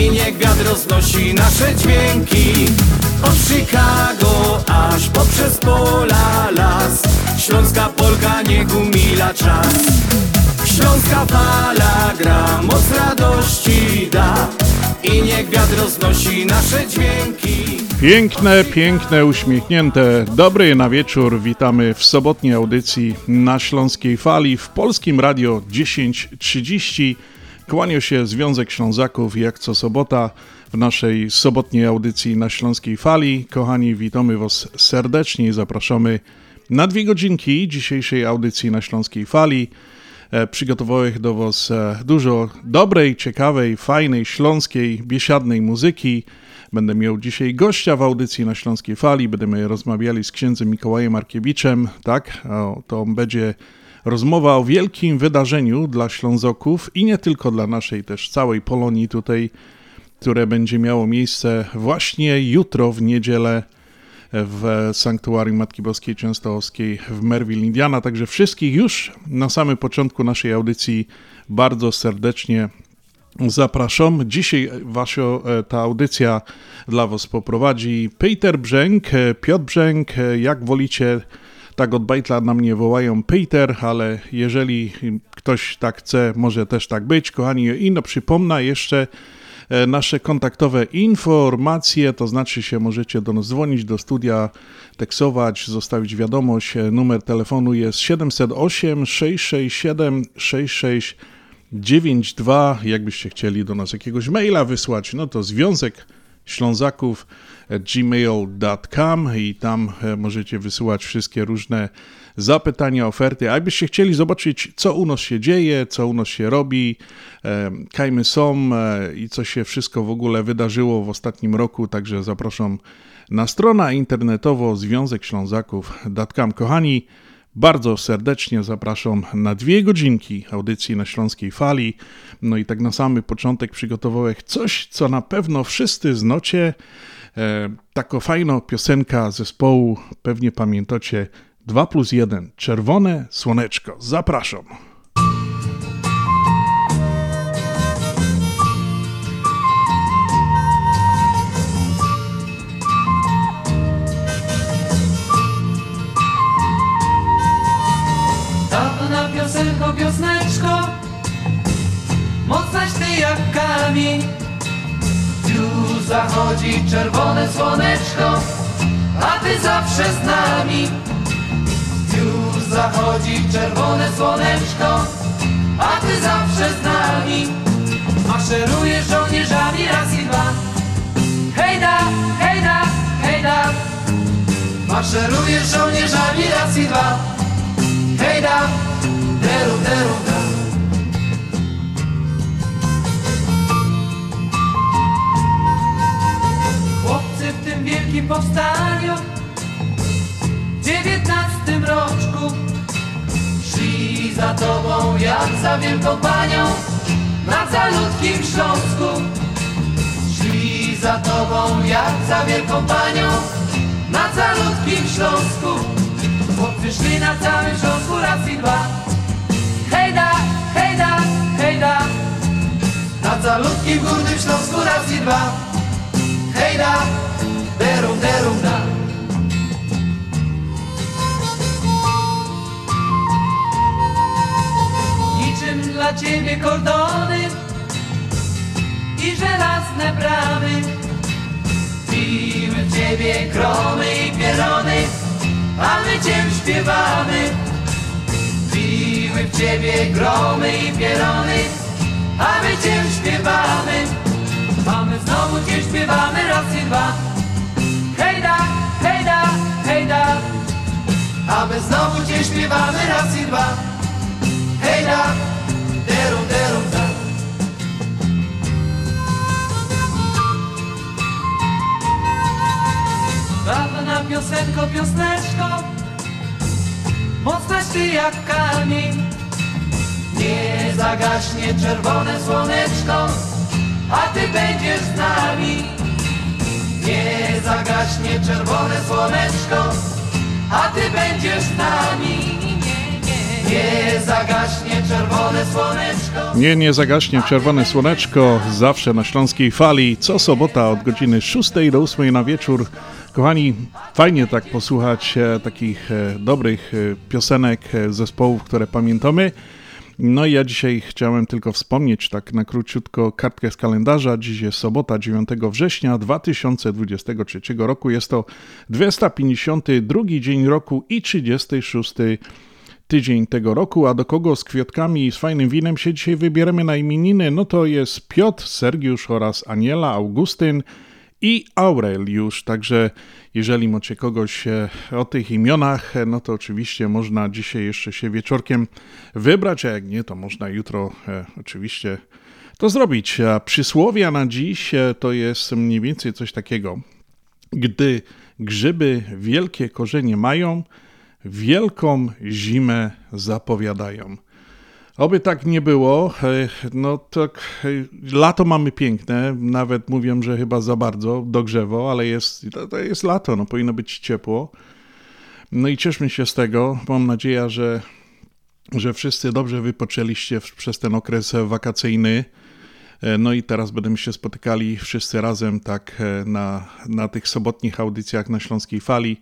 I niech wiatr roznosi nasze dźwięki Od Chicago aż poprzez pola las Śląska Polka niech umila czas Śląska fala gra, moc radości da I niech wiatr roznosi nasze dźwięki Piękne, piękne, uśmiechnięte. Dobry na wieczór. Witamy w sobotniej audycji na Śląskiej Fali w Polskim Radio 1030. Kłania się Związek Ślązaków jak co sobota w naszej sobotniej audycji na Śląskiej Fali. Kochani, witamy Was serdecznie i zapraszamy na dwie godzinki dzisiejszej audycji na Śląskiej Fali. E, przygotowałem do Was e, dużo dobrej, ciekawej, fajnej, śląskiej, biesiadnej muzyki. Będę miał dzisiaj gościa w audycji na Śląskiej Fali. Będziemy rozmawiali z księdzem Mikołajem Arkiewiczem. Tak, to będzie rozmowa o wielkim wydarzeniu dla Ślązoków i nie tylko dla naszej też całej Polonii tutaj, które będzie miało miejsce właśnie jutro w niedzielę w Sanktuarium Matki Boskiej Częstochowskiej w Merville, Indiana. Także wszystkich już na samym początku naszej audycji bardzo serdecznie Zapraszam. Dzisiaj wasza e, ta audycja dla was poprowadzi Peter Brzęk, e, Piotr Brzęk, e, jak wolicie, tak od Bajtla na mnie wołają Peter, ale jeżeli ktoś tak chce, może też tak być. Kochani, i no przypomnę jeszcze nasze kontaktowe informacje, to znaczy się możecie do nas dzwonić, do studia, teksować, zostawić wiadomość. Numer telefonu jest 708 667 66 92. Jakbyście chcieli do nas jakiegoś maila wysłać, no to związek ślązaków gmail.com i tam e, możecie wysyłać wszystkie różne zapytania, oferty. A jakbyście chcieli zobaczyć, co u nas się dzieje, co u nas się robi, e, kajmy są e, i co się wszystko w ogóle wydarzyło w ostatnim roku, także zapraszam na stronę internetową Związek Ślązaków.com. Kochani, bardzo serdecznie zapraszam na dwie godzinki audycji na Śląskiej Fali. No i tak na samym początek przygotowałem coś, co na pewno wszyscy znocie. E, taka fajna piosenka zespołu, pewnie pamiętacie, 2 plus 1, Czerwone Słoneczko. Zapraszam. Kamień Tu zachodzi czerwone słoneczko A ty zawsze z nami. Tu zachodzi czerwone słoneczko A ty zawsze z nami. Maszerujesz żołnierzami raz i dwa. Hejda, hejda, hejda. Maszerujesz żołnierzami raz i dwa. Hejda, deru, deru, da. Wielkim powstaniu. W dziewiętnastym roczku Szli za tobą jak za wielką panią Na calutkim Śląsku. Szli za tobą jak za wielką panią Na calutkim Śląsku. Chłopcy szli na całym Śląsku raz i dwa. Hejda, hejda, hejda Na calutkim górnym Śląsku raz i dwa. Hejda, derum, derum, da Niczym dla ciebie kordony I żelazne bramy Biły w ciebie kromy i pierony A my cię śpiewamy Biły w ciebie gromy i pierony, a my cię śpiewamy. A my znowu cię śpiewamy raz i dwa hejda A my znowu cię śpiewamy raz i dwa. Hejda, derum, derum, da. Bawna piosenko, piosneczko. Mocnaś ty jak kamień Nie zagaśnie czerwone słoneczko A ty będziesz z nami. Nie zagaśnie czerwone słoneczko A ty będziesz z nami nie zagaśnie czerwone słoneczko. Nie, nie zagaśnie czerwone słoneczko, zawsze na śląskiej fali, co sobota od godziny 6 do 8 na wieczór. Kochani, fajnie tak posłuchać e, takich e, dobrych e, piosenek zespołów, które pamiętamy. No i ja dzisiaj chciałem tylko wspomnieć tak na króciutko kartkę z kalendarza. Dziś jest sobota 9 września 2023 roku. Jest to 252 dzień roku i 36 tydzień tego roku, a do kogo z kwiatkami i z fajnym winem się dzisiaj wybieremy na imieniny, no to jest Piotr, Sergiusz oraz Aniela, Augustyn i Aureliusz. Także jeżeli macie kogoś e, o tych imionach, e, no to oczywiście można dzisiaj jeszcze się wieczorkiem wybrać, a jak nie, to można jutro e, oczywiście to zrobić. A przysłowia na dziś to jest mniej więcej coś takiego. Gdy grzyby wielkie korzenie mają, wielką zimę zapowiadają. Oby tak nie było. No tak, lato mamy piękne, nawet mówią, że chyba za bardzo dogrzewo, ale jest, to, jest lato, no powinno być ciepło. No i cieszmy się z tego. Mam nadzieję, że, że wszyscy dobrze wypoczęliście przez ten okres wakacyjny. E, No i teraz będziemy się spotykali wszyscy razem tak e, na, na tych sobotnich audycjach na Śląskiej Fali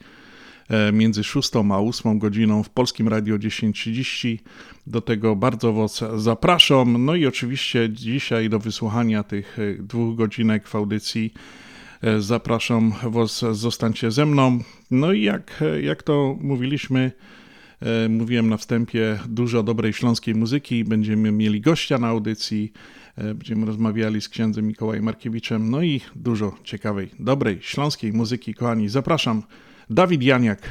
e, między 6 a 8 godziną w Polskim Radio 1030. Do tego bardzo Was zapraszam. No i oczywiście dzisiaj do wysłuchania tych e, dwóch godzinek w audycji e, zapraszam Was, zostańcie ze mną. No i jak, e, jak to mówiliśmy, mówiłem na wstępie, dużo dobrej śląskiej muzyki. Będziemy mieli gościa na audycji, będziemy rozmawiali z księdzem Mikołajem Markiewiczem, no i dużo ciekawej, dobrej śląskiej muzyki, kochani. Zapraszam, Dawid Janiak.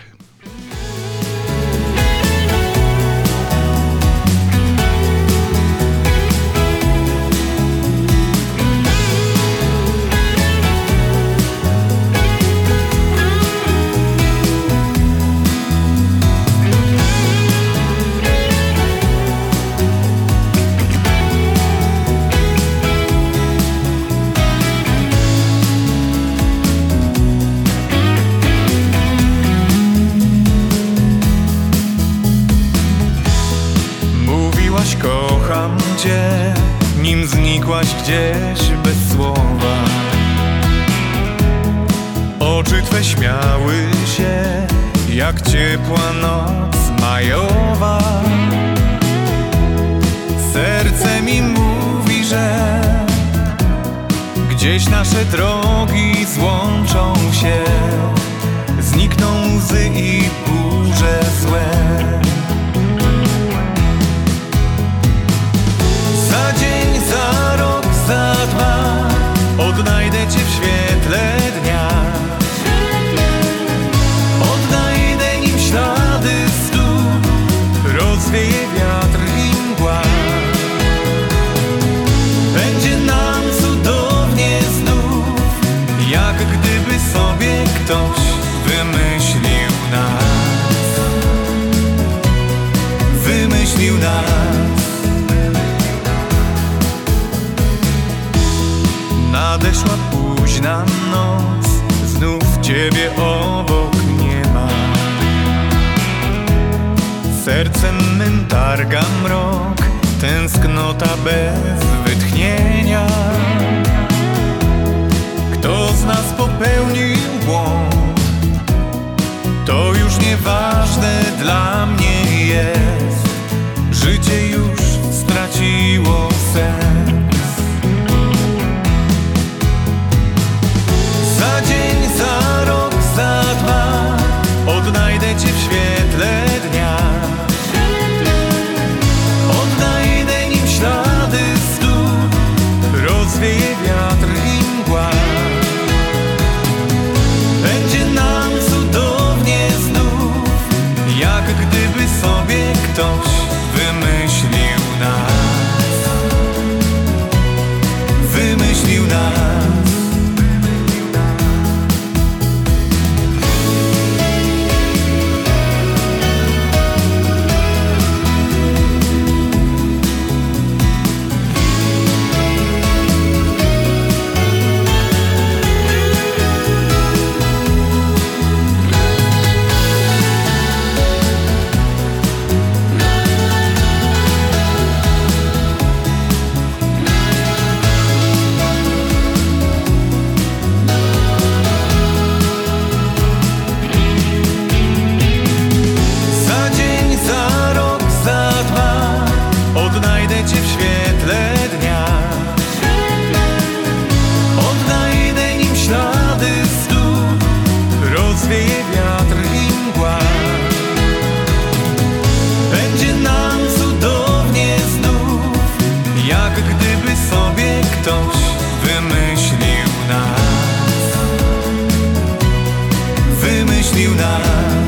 znił nas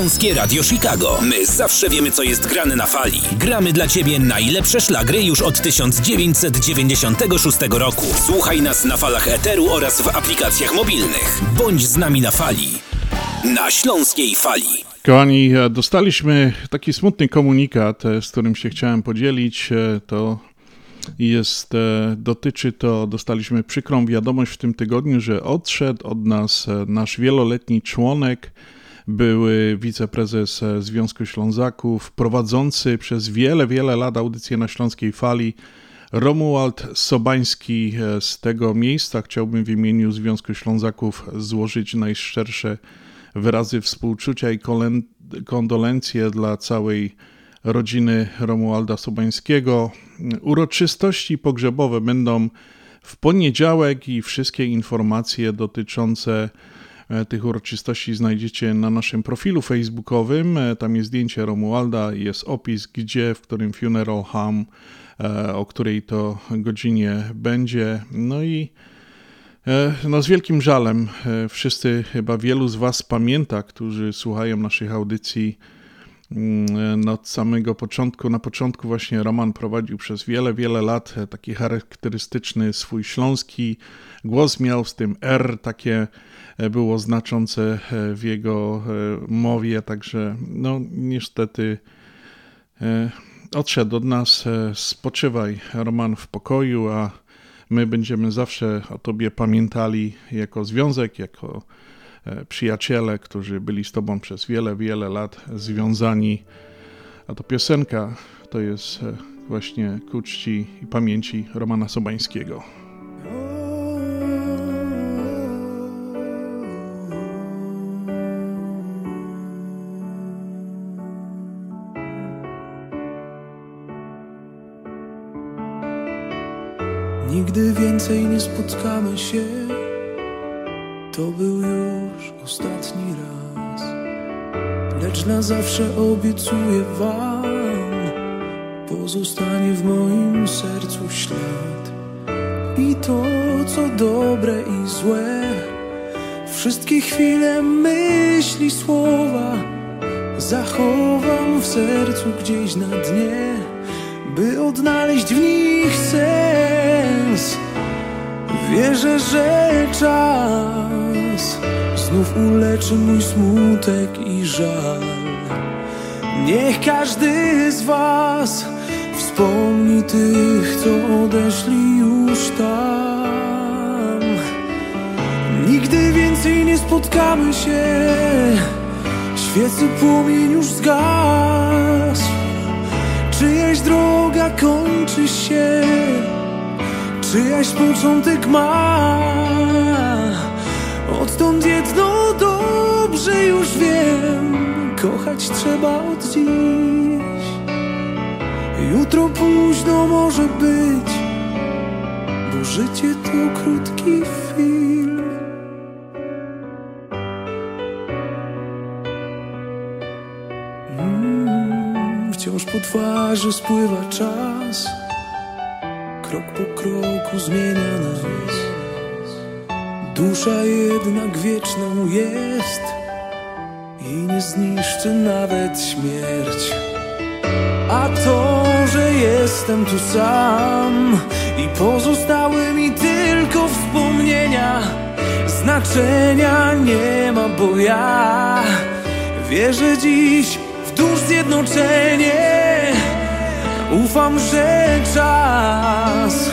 Śląskie Radio Chicago. My zawsze wiemy, co jest grane na fali. Gramy dla Ciebie najlepsze szlagry już od 1996 roku. Słuchaj nas na falach Eteru oraz w aplikacjach mobilnych. Bądź z nami na fali. Na Śląskiej Fali. Kochani, e, dostaliśmy taki smutny komunikat, e, z którym się chciałem podzielić. E, to jest, dotyczy to, dostaliśmy przykrą wiadomość w tym tygodniu, że odszedł od nas nasz wieloletni członek, były wiceprezes Związku Ślązaków, prowadzący przez wiele, wiele lat audycję na Śląskiej Fali, Romuald Sobański. Z tego miejsca chciałbym w imieniu Związku Ślązaków złożyć najszczersze wyrazy współczucia i kondolencje dla całej rodziny Romualda Sobańskiego. Uroczystości pogrzebowe będą w poniedziałek i wszystkie informacje dotyczące e, tych uroczystości znajdziecie na naszym profilu facebookowym. E, tam jest zdjęcie Romualda, jest opis, gdzie, w którym funeral home, e, o której to godzinie będzie. No i E, no z wielkim żalem, e, wszyscy chyba wielu z Was pamięta, którzy słuchają naszych audycji mm, no, od samego początku. Na początku właśnie Roman prowadził przez wiele, wiele lat e, taki charakterystyczny swój śląski głos miał z tym R, takie było znaczące w jego mowie, także no niestety odszedł od nas. Spoczywaj Roman w pokoju, a My będziemy zawsze o Tobie pamiętali jako związek, jako e, przyjaciele, którzy byli z Tobą przez wiele, wiele lat związani. A to piosenka to jest e, właśnie ku czci i pamięci Romana Sobańskiego. Nigdy więcej nie spotkamy się To był już ostatni raz. Lecz na zawsze obiecuję wam Pozostanie w moim sercu ślad. I to co dobre i złe Wszystkie chwile myśli, słowa Zachowam w sercu gdzieś na dnie By odnaleźć w nich sens. Wierzę, że czas Znów uleczy mój smutek i żal. Niech każdy z was Wspomni tych, co odeszli już tam. Nigdy więcej nie spotkamy się. Świecy płomień już zgasł Czyjaś droga kończy się Czyjaś początek ma. Odtąd jedno dobrze już wiem Kochać trzeba od dziś. Jutro późno może być Bo życie to krótki film po twarzy spływa czas. Krok po kroku zmienia nas. Dusza jednak wieczną jest I nie zniszczy nawet śmierć. A to, że jestem tu sam I pozostały mi tylko wspomnienia Znaczenia nie ma, bo ja Wierzę dziś dusz zjednoczenie Ufam, że czas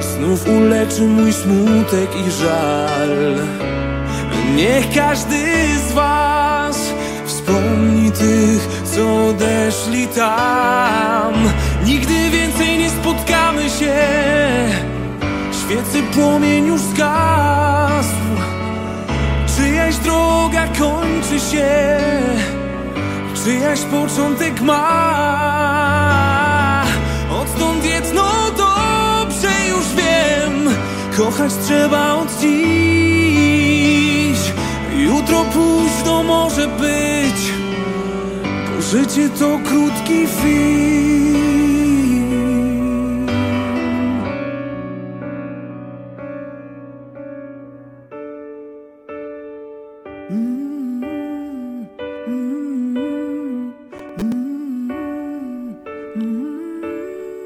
Znów uleczy mój smutek i żal. Niech każdy z was Wspomni tych, co odeszli tam. Nigdy więcej nie spotkamy się. Świecy płomień już zgasł. Czyjaś droga kończy się. Czyjaś początek ma Kochać trzeba od dziś. Jutro późno może być. Bo życie to krótki film. Mm, mm, mm,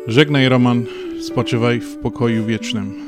Żegnaj Roman, spoczywaj w pokoju wiecznym.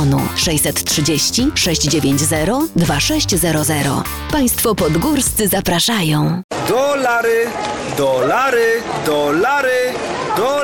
telefonu 630 690 2600. Państwo podgórscy zapraszają. Dolary, dolary, dolary, dolary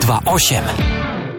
0828.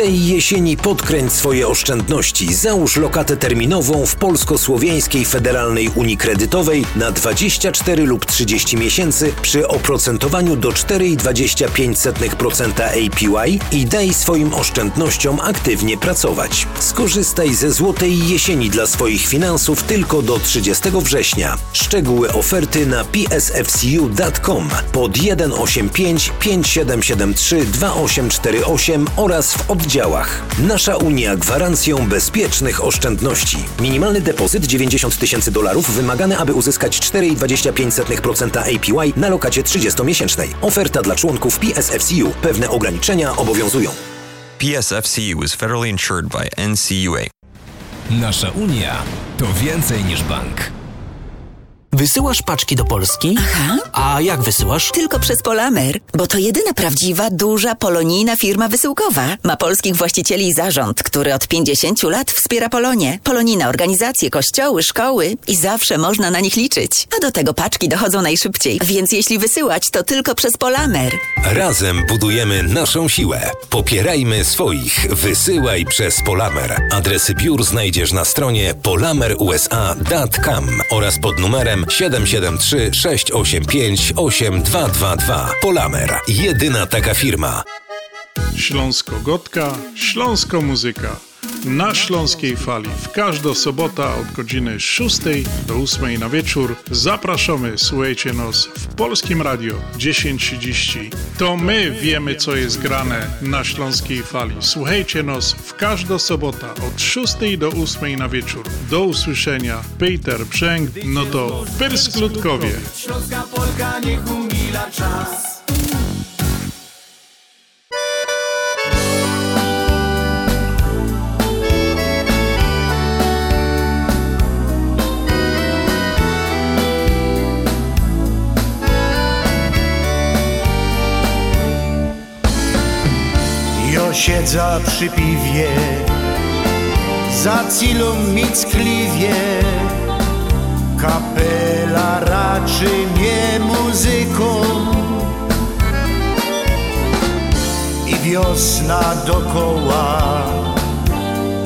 Tej jesieni podkręć swoje oszczędności. Załóż lokatę terminową w Polsko-Słowiańskiej Federalnej Unii Kredytowej na 24 lub 30 miesięcy przy oprocentowaniu do 4,25% APY i daj swoim oszczędnościom aktywnie pracować. Skorzystaj ze złotej jesieni dla swoich finansów tylko do 30 września. Szczegóły oferty na psfcu.com pod 185 5773 2848 oraz w oddziale działach. Nasza Unia gwarancją bezpiecznych oszczędności. Minimalny depozyt 90 tysięcy dolarów wymagany, aby uzyskać 4,25% APY na lokacie 30-miesięcznej. Oferta dla członków PSFCU. Pewne ograniczenia obowiązują. PSFCU is federally insured by NCUA. Nasza Unia to więcej niż bank. Wysyłasz paczki do Polski? Aha. A jak wysyłasz? Tylko przez Polamer, bo to jedyna prawdziwa, duża, polonijna firma wysyłkowa. Ma polskich właścicieli i zarząd, który od 50 lat wspiera Polonię. Polonijne organizacje, kościoły, szkoły i zawsze można na nich liczyć. A do tego paczki dochodzą najszybciej, więc jeśli wysyłać, to tylko przez Polamer. Razem budujemy naszą siłę. Popierajmy swoich. Wysyłaj przez Polamer. Adresy biur znajdziesz na stronie polamerusa.com oraz pod numerem 773 685 8222. Polamer. Jedyna taka firma. Śląsko-gotka, Śląsko-muzyka. Na Śląskiej Fali w każdą sobota od godziny 6 do 8 na wieczór zapraszamy, słuchajcie nas w Polskim Radio 1030. To my wiemy, co jest grane na Śląskiej Fali. Słuchajcie nas w każdą sobota od 6 do 8 na wieczór. Do usłyszenia. Peter Brzęk, no to Pyrsklutkowie. Śląska Polka niech umila czas. Siedza przy piwie Za cilą mickliwie. Kapela raczy mnie muzyką. I wiosna dokoła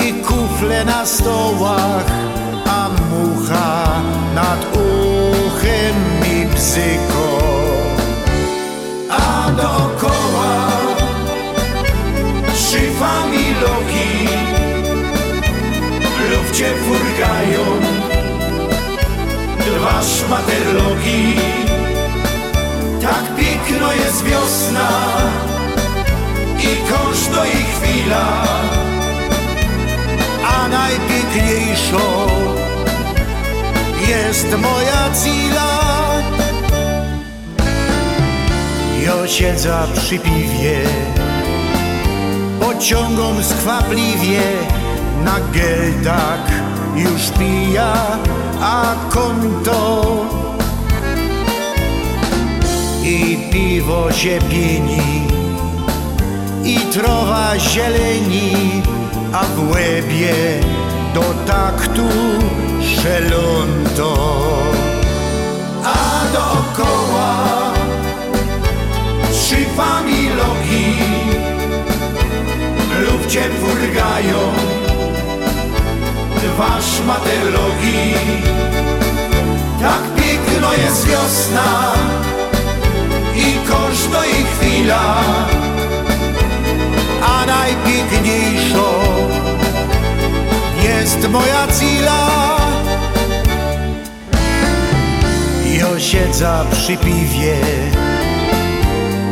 I kufle na stołach A mucha nad uchem mi bzyko. A dookoła szyfami loki. W lufcie furgają. Dwa szmaterloki Tak piękno jest wiosna I każda jej chwila. A najpiękniejszą Jest moja cila. Ja siedzę przy piwie pociągom skwapliwie. Na geldach już pija, a konto. I piwo się pieni i trowa zieleni, a w łebie do taktu szelonto. A dookoła trzy familogi lub cię furgają dwa szmatelogi. Tak piękno jest wiosna i każda jej chwila, a najpiękniejszą jest moja cila. Jo siedza przy piwie,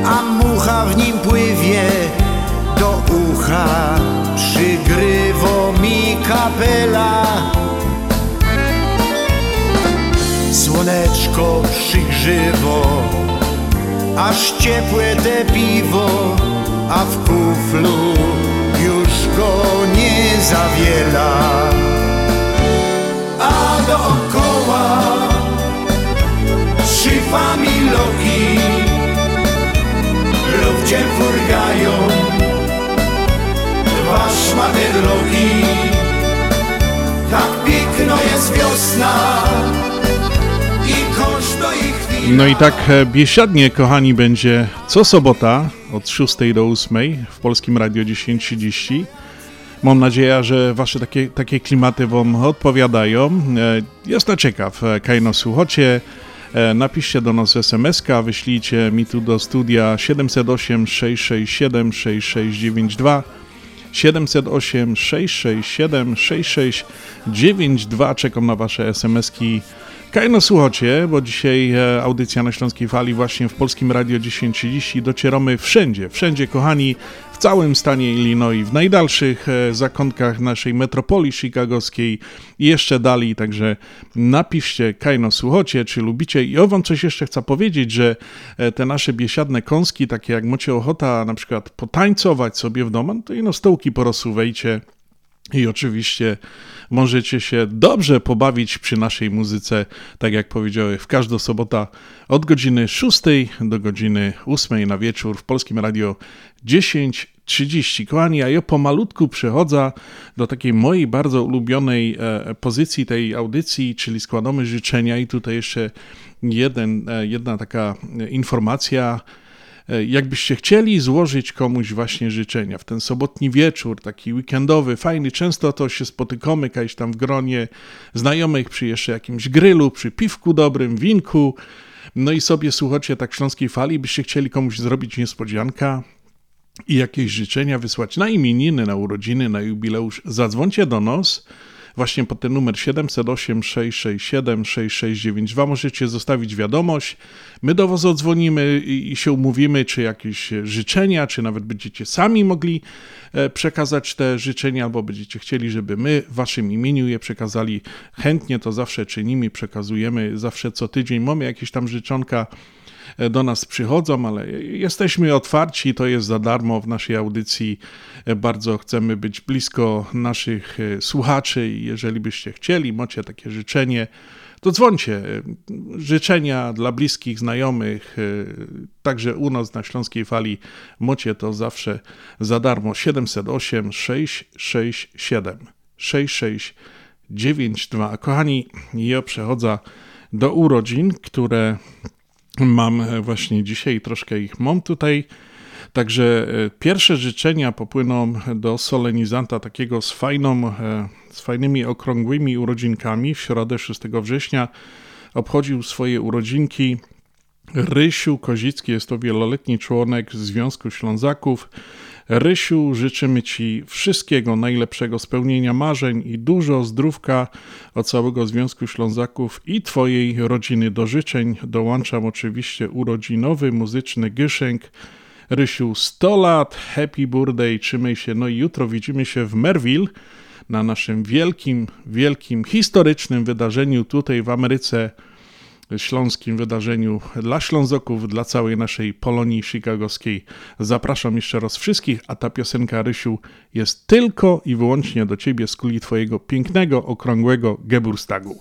a mucha w nim pływie ucha, przygrywo mi kapela. Słoneczko przygrzywo, aż ciepłe te piwo, a w kuflu szmaterlogi. Tak piękno jest wiosna i każda ich chwila. No i tak e, biesiadnie, kochani, będzie co sobota od 6 do 8 w Polskim Radio 1030. Mam nadzieję, że wasze takie, takie klimaty wam odpowiadają. E, Jestem ciekaw, e, kaj nas słuchacie. Napiszcie do nas SMS-ka, wyślijcie mi tu do studia 708 667 6692 708 667 6692. Czekam na wasze SMS-ki. Kajno słuchacie, bo dzisiaj e, audycja na Śląskiej Fali właśnie w Polskim Radio 1030 docieramy wszędzie, wszędzie kochani, całym stanie Illinois, w najdalszych e, zakątkach naszej metropolii chicagowskiej i jeszcze dalej, także napiszcie Kajno słuchacie, czy lubicie. I o wam coś jeszcze chcę powiedzieć, że e, te nasze biesiadne kąski, takie jak macie ochota na przykład potańcować sobie w domu, no to ino stołki porosuwejcie, i oczywiście możecie się dobrze pobawić przy naszej muzyce, tak jak powiedziałem, w każdą sobotę od godziny 6 do godziny 8 na wieczór w Polskim Radio 10.30. Kochani, a ja pomalutku przechodzę do takiej mojej bardzo ulubionej e, pozycji tej audycji, czyli składamy życzenia. I tutaj jeszcze jeden, e, jedna taka e, informacja, Jakbyście chcieli złożyć komuś właśnie życzenia w ten sobotni wieczór, taki weekendowy, fajny, często to się spotykamy kiedyś tam w gronie znajomych przy jeszcze jakimś grylu, przy piwku dobrym, winku, no i sobie słuchacie tak śląskiej fali, byście chcieli komuś zrobić niespodzianka, i jakieś życzenia wysłać na imieniny, na urodziny, na jubileusz, zadzwońcie do nas właśnie pod ten numer 708 667 6692 możecie zostawić wiadomość. My do Was odzwonimy i, się umówimy, czy jakieś życzenia, czy nawet będziecie sami mogli e, przekazać te życzenia, albo będziecie chcieli, żeby my w Waszym imieniu je przekazali. Chętnie to zawsze czynimy, przekazujemy, zawsze co tydzień mamy jakieś tam życzonka e, do nas przychodzą, ale jesteśmy otwarci, to jest za darmo w naszej audycji. E, Bardzo chcemy być blisko naszych e, słuchaczy i jeżeli byście chcieli, macie takie życzenie, to dzwońcie. E, Życzenia dla bliskich, znajomych, e, także u nas na Śląskiej Fali macie to zawsze za darmo. 708 667 6692. Kochani, ja przechodzę do urodzin, które mam e, właśnie dzisiaj, troszkę ich mam tutaj. Także e, pierwsze życzenia popłyną do solenizanta takiego z, fajną, e, z fajnymi okrągłymi urodzinkami. W środę 6 września obchodził swoje urodzinki Rysiu Kozicki, jest to wieloletni członek Związku Ślązaków. Rysiu, życzymy Ci wszystkiego najlepszego, spełnienia marzeń i dużo zdrówka od całego Związku Ślązaków i Twojej rodziny. Do życzeń dołączam oczywiście urodzinowy muzyczny gyszęk. Rysiu 100 lat, happy birthday, trzymaj się. No i jutro widzimy się w Merville na naszym wielkim, wielkim, historycznym wydarzeniu tutaj w Ameryce śląskim wydarzeniu dla Ślązoków, dla całej naszej Polonii chicagowskiej. Zapraszam jeszcze raz wszystkich, a ta piosenka Rysiu jest tylko i wyłącznie do Ciebie z kuli Twojego pięknego, okrągłego Geburstagu.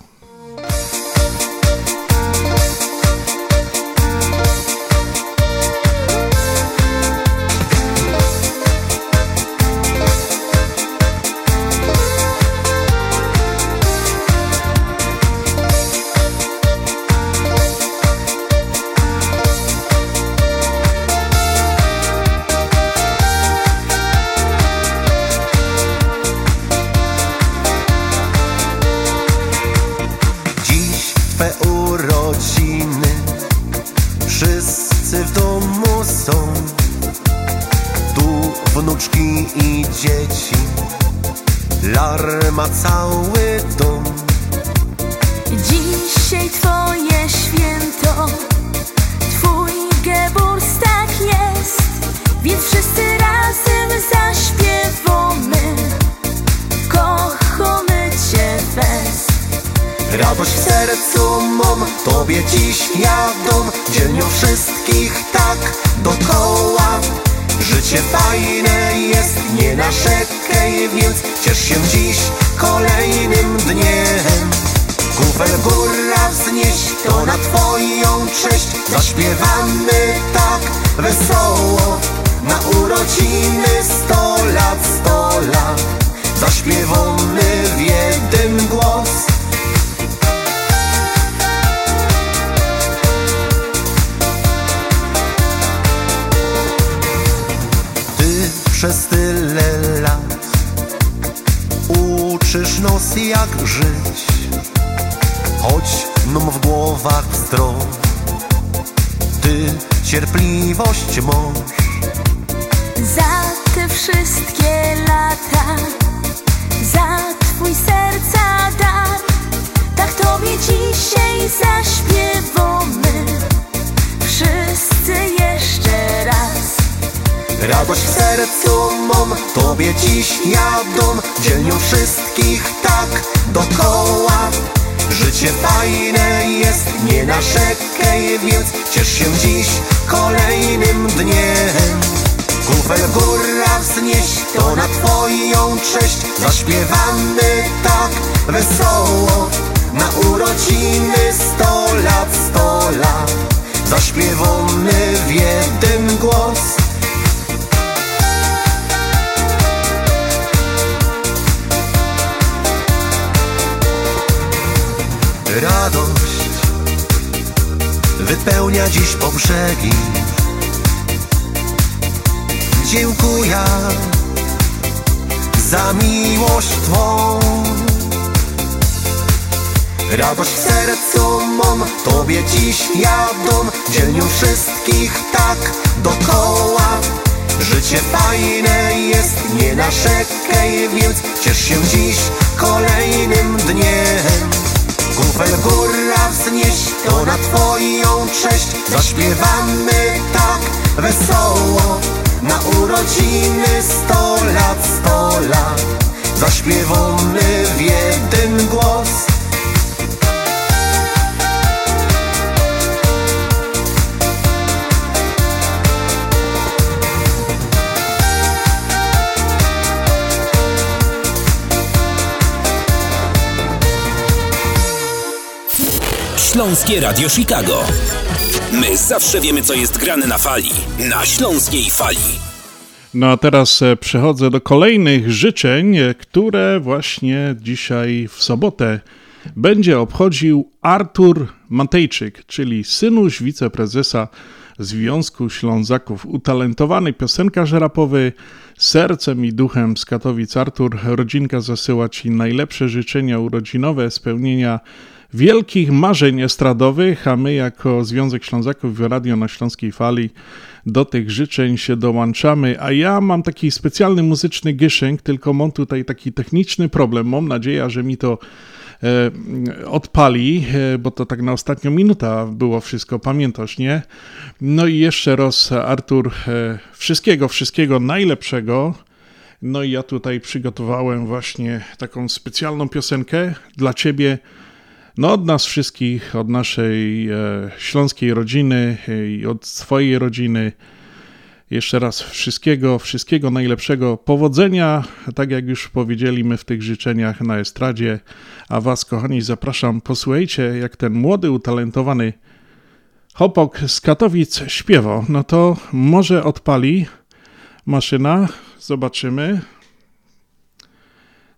Śląskie Radio Chicago. My zawsze wiemy, co jest grane na fali. Na Śląskiej Fali. No a teraz e, przechodzę do kolejnych życzeń, e, które właśnie dzisiaj w sobotę będzie obchodził Artur Matejczyk, czyli synuś wiceprezesa Związku Ślązaków, utalentowany piosenkarz rapowy, sercem i duchem z Katowic. Artur, rodzinka zasyła Ci najlepsze życzenia urodzinowe, spełnienia wielkich marzeń estradowych, a my jako Związek Ślązaków w Radio na Śląskiej Fali do tych życzeń się dołączamy, a ja mam taki specjalny muzyczny gyszynk, tylko mam tutaj taki techniczny problem. Mam nadzieję, że mi to e, odpali, e, bo to tak na ostatnią minutę było wszystko, pamiętasz, nie? No i jeszcze raz, Artur, e, wszystkiego, wszystkiego najlepszego. No i ja tutaj przygotowałem właśnie taką specjalną piosenkę dla Ciebie, no od nas wszystkich, od naszej e, śląskiej rodziny i od swojej rodziny. Jeszcze raz wszystkiego, wszystkiego najlepszego, powodzenia, tak jak już powiedzieliśmy w tych życzeniach na estradzie. A Was, kochani, zapraszam, posłuchajcie, jak ten młody, utalentowany chłopok z Katowic śpiewa. No to może odpali maszyna, zobaczymy.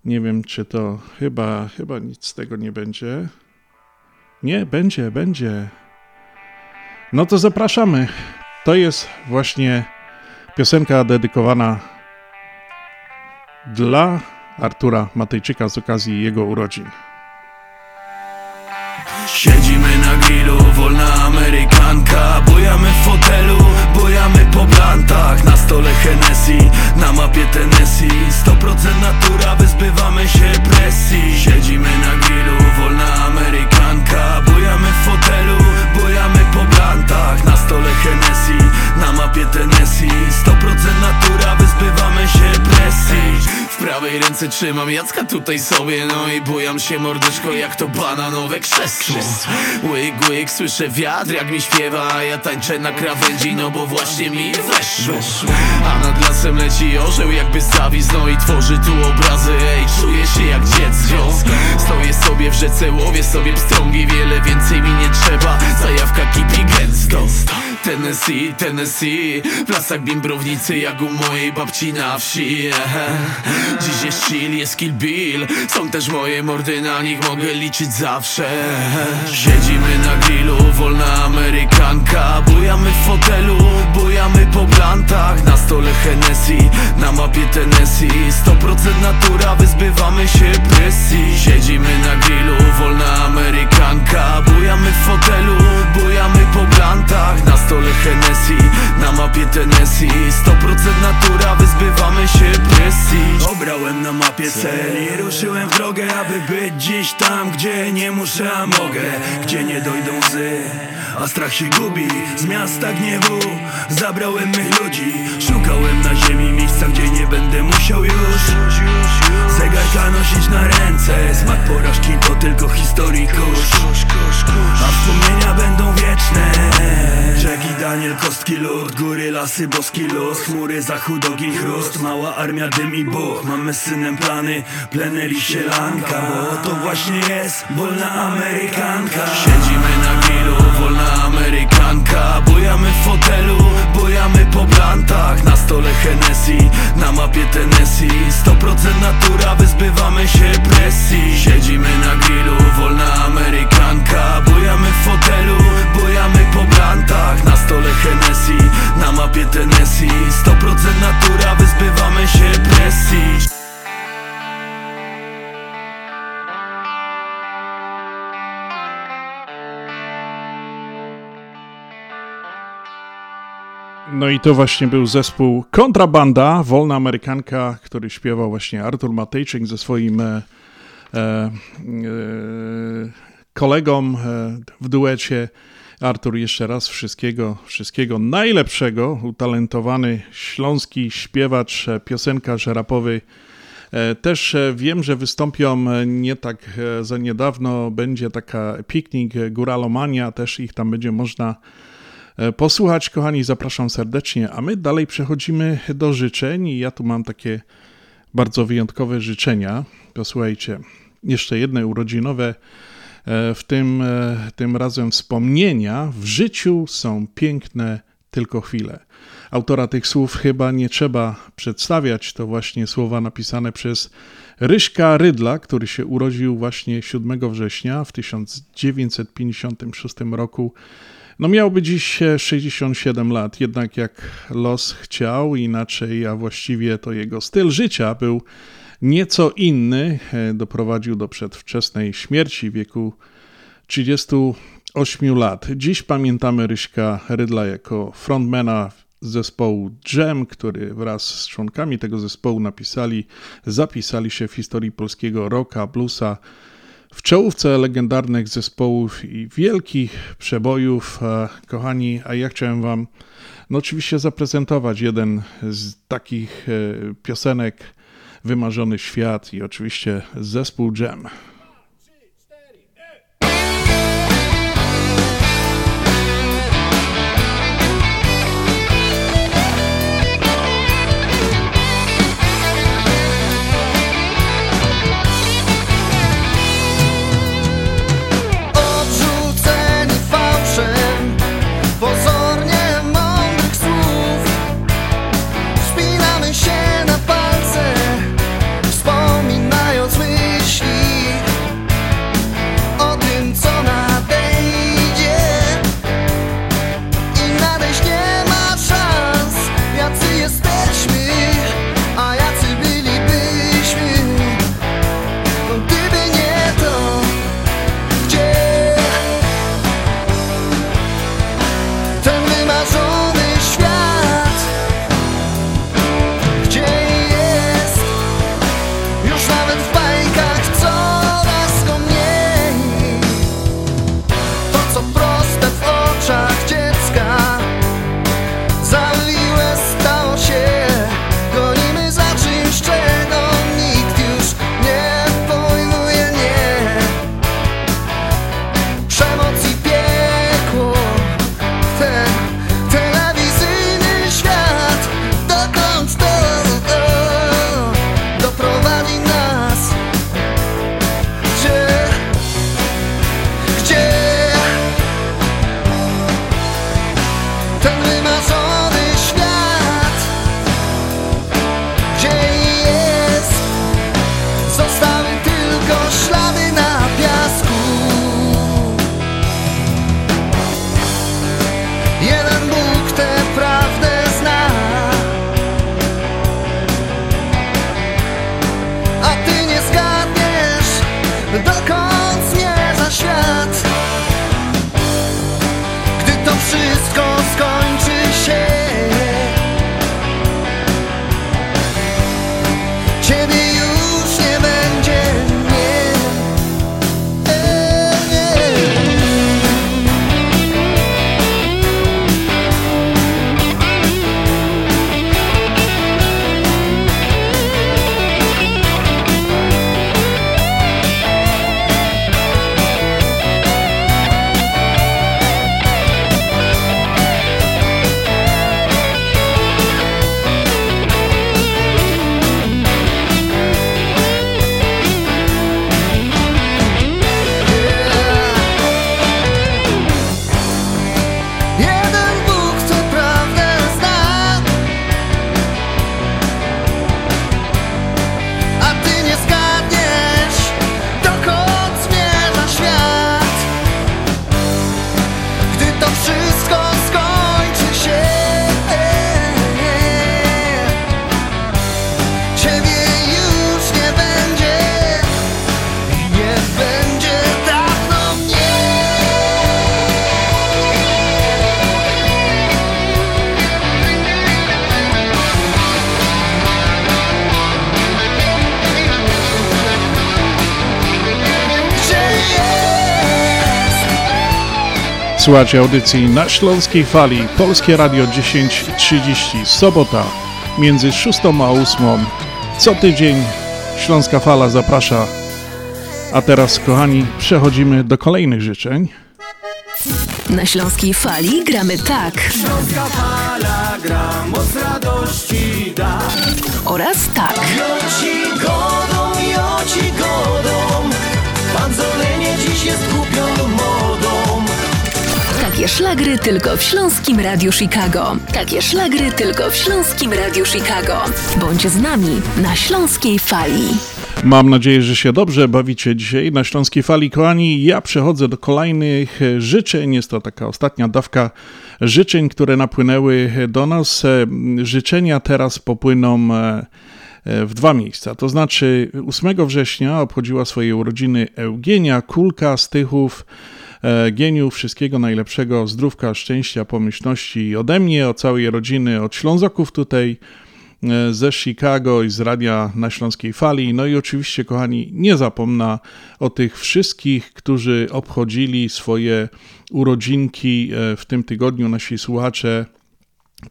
Nie wiem, czy to chyba, chyba nic z tego nie będzie. Nie, będzie, będzie. No to zapraszamy. To jest właśnie piosenka dedykowana dla Artura Matejczyka z okazji jego urodzin. Siedzimy na grillu, wolna amerykanka Bujamy w fotelu Mijamy po blantach, na stole Hennessy Na mapie Tennessee. 100% natura, wyzbywamy się presji. Siedzimy na grillu, wolna amerykanka. Bujamy w fotelu, bujamy po blantach Na stole Hennessy, na mapie Tennessee. 100% natura, wyzbywamy się presji swojej ręce trzymam Jacka tutaj sobie No i bujam się mordeczko jak to bananowe krzesło. Łyk, łyk, słyszę wiatr jak mi śpiewa A ja tańczę na krawędzi no bo właśnie mi weszło. A nad lasem leci orzeł jakby zawis No i tworzy tu obrazy. Ej, czuję się jak dziecko. Stoję sobie w rzece, łowię sobie pstrągi Wiele więcej mi nie trzeba. Zajawka kipi gęsto Tennessee, Tennessee. W lasach bimbrownicy jak u mojej babci na wsi. Dziś jest chill, jest kill bill. Są też moje mordy, na nich mogę liczyć zawsze. Siedzimy na grillu, wolna amerykanka. Bujamy w fotelu, bujamy po plantach. Na stole Hennessy, na mapie Tennessee. 100% natura, wyzbywamy się presji. Siedzimy na grillu, wolna amerykanka. Bujamy w fotelu, bujamy po plantach. Na stole Hennessy, na mapie Tennessee. 100% natura, wyzbywamy się presji. Obrałem na mapie cel i ruszyłem w drogę Aby być dziś tam, gdzie nie muszę, a mogę. Gdzie nie dojdą łzy, a strach się gubi. Z miasta gniewu zabrałem mych ludzi. Szukałem na ziemi miejsca, gdzie nie będę musiał już Zegarka nosić na ręce Smak porażki to tylko historii kurz. A wspomnienia będą wieczne. Jack i Daniel, kostki lód Góry, lasy, boski los Chmury, zachód, ogień, chrust. Mała armia, dym i Mamy z synem plany, plener i sielanka Bo to właśnie jest wolna Amerykanka. Siedzimy na grillu, wolna amerykanka Bujamy w fotelu, bujamy po plantach. Na stole Hennessy, na mapie Tennessee. 100% natura, wyzbywamy się presji. Siedzimy na grillu, wolna amerykanka. Bujamy w fotelu, bujamy po plantach. Na stole Hennessy, na mapie Tennessee. 100% natura, wyzbywamy się presji No i to właśnie był zespół Kontrabanda, wolna amerykanka, który śpiewał właśnie Artur Matejczyk ze swoim e, e, e, kolegą e, w duecie. Artur, jeszcze raz wszystkiego, wszystkiego najlepszego. Utalentowany śląski śpiewacz, e, piosenkarz rapowy. Też wiem, że wystąpią nie tak za niedawno. Będzie taka piknik Góralomania, też ich tam będzie można posłuchać. Kochani, zapraszam serdecznie. A my dalej przechodzimy do życzeń. I ja tu mam takie bardzo wyjątkowe życzenia. Posłuchajcie, jeszcze jedne urodzinowe, e, w tym, e, tym razem wspomnienia. W życiu są piękne tylko chwile. Autora tych słów chyba nie trzeba przedstawiać. To właśnie słowa napisane przez Ryśka Rydla, który się urodził właśnie 7 września w 1956 roku. No miałby dziś 67 lat, jednak jak los chciał inaczej, a właściwie to jego styl życia był nieco inny, e, doprowadził do przedwczesnej śmierci w wieku 38 lat. Dziś pamiętamy Ryśka Rydla jako frontmana zespołu Jam, który wraz z członkami tego zespołu napisali, zapisali się w historii polskiego rocka, bluesa, w czołówce legendarnych zespołów i wielkich przebojów. E, Kochani, a ja chciałem Wam no oczywiście zaprezentować jeden z takich e, piosenek Wymarzony Świat i oczywiście zespół Jam. Słuchajcie audycji na Śląskiej Fali, Polskie Radio 10.30, sobota między 6 a 8. Co tydzień Śląska Fala zaprasza. A teraz, kochani, przechodzimy do kolejnych życzeń. Na Śląskiej Fali gramy tak. Śląska fala gra, moc radości da Oraz tak. Joci godą, joci godą Pan Zolenie dziś jest modą Takie szlagry tylko w Śląskim Radiu Chicago. Takie szlagry tylko w Śląskim Radiu Chicago. Bądź z nami na Śląskiej Fali. Mam nadzieję, że się dobrze bawicie dzisiaj na Śląskiej Fali. Kochani, ja przechodzę do kolejnych życzeń. Jest to taka ostatnia dawka życzeń, które napłynęły do nas. E, Życzenia teraz popłyną e, e, w dwa miejsca. To znaczy 8 września obchodziła swoje urodziny Eugenia Kulka z Tychów. E, Geniu, wszystkiego najlepszego, zdrówka, szczęścia, pomyślności ode mnie, od całej rodziny, od Ślązoków tutaj e, ze Chicago i z radia na Śląskiej Fali. No i oczywiście, kochani, nie zapomnę o tych wszystkich, którzy obchodzili swoje urodzinki e, w tym tygodniu, nasi słuchacze.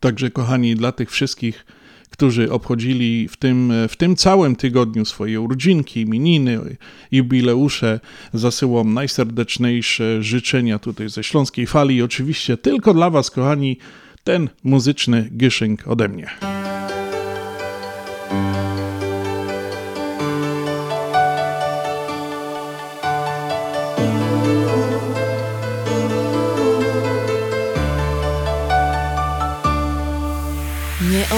Także, kochani, dla tych wszystkich, którzy obchodzili w tym, w tym całym tygodniu swoje urodzinki, imieniny, jubileusze, zasyłam najserdeczniejsze życzenia tutaj ze Śląskiej Fali. I oczywiście tylko dla Was, kochani, ten muzyczny gyszynk ode mnie. Nie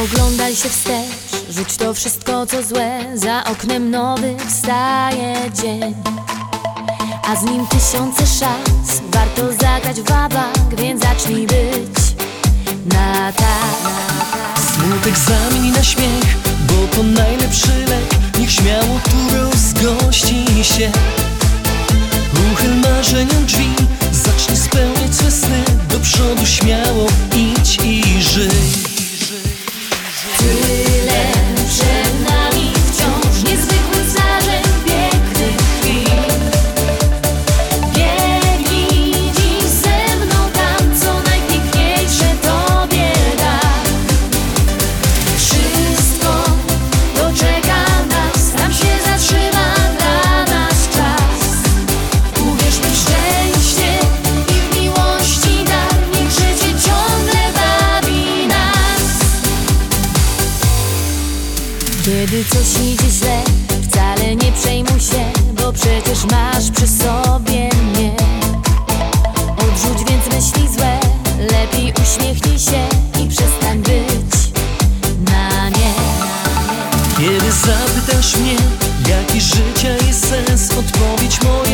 oglądaj się wstecz, rzuć to wszystko co złe. Za oknem nowy wstaje dzień. A z nim tysiące szans. Warto zagrać w więc zacznij być na tak. Smutek zamieni na śmiech, bo to najlepszy lek. Niech śmiało tu rozgości się. Uchyl marzeniom drzwi, zacznij spełniać swe sny. Do przodu śmiało idź i żyj masz przy sobie mnie. Odrzuć więc myśli złe, lepiej uśmiechnij się I przestań być na nie. Kiedy zapytasz mnie, jaki życia jest sens Odpowiedź moja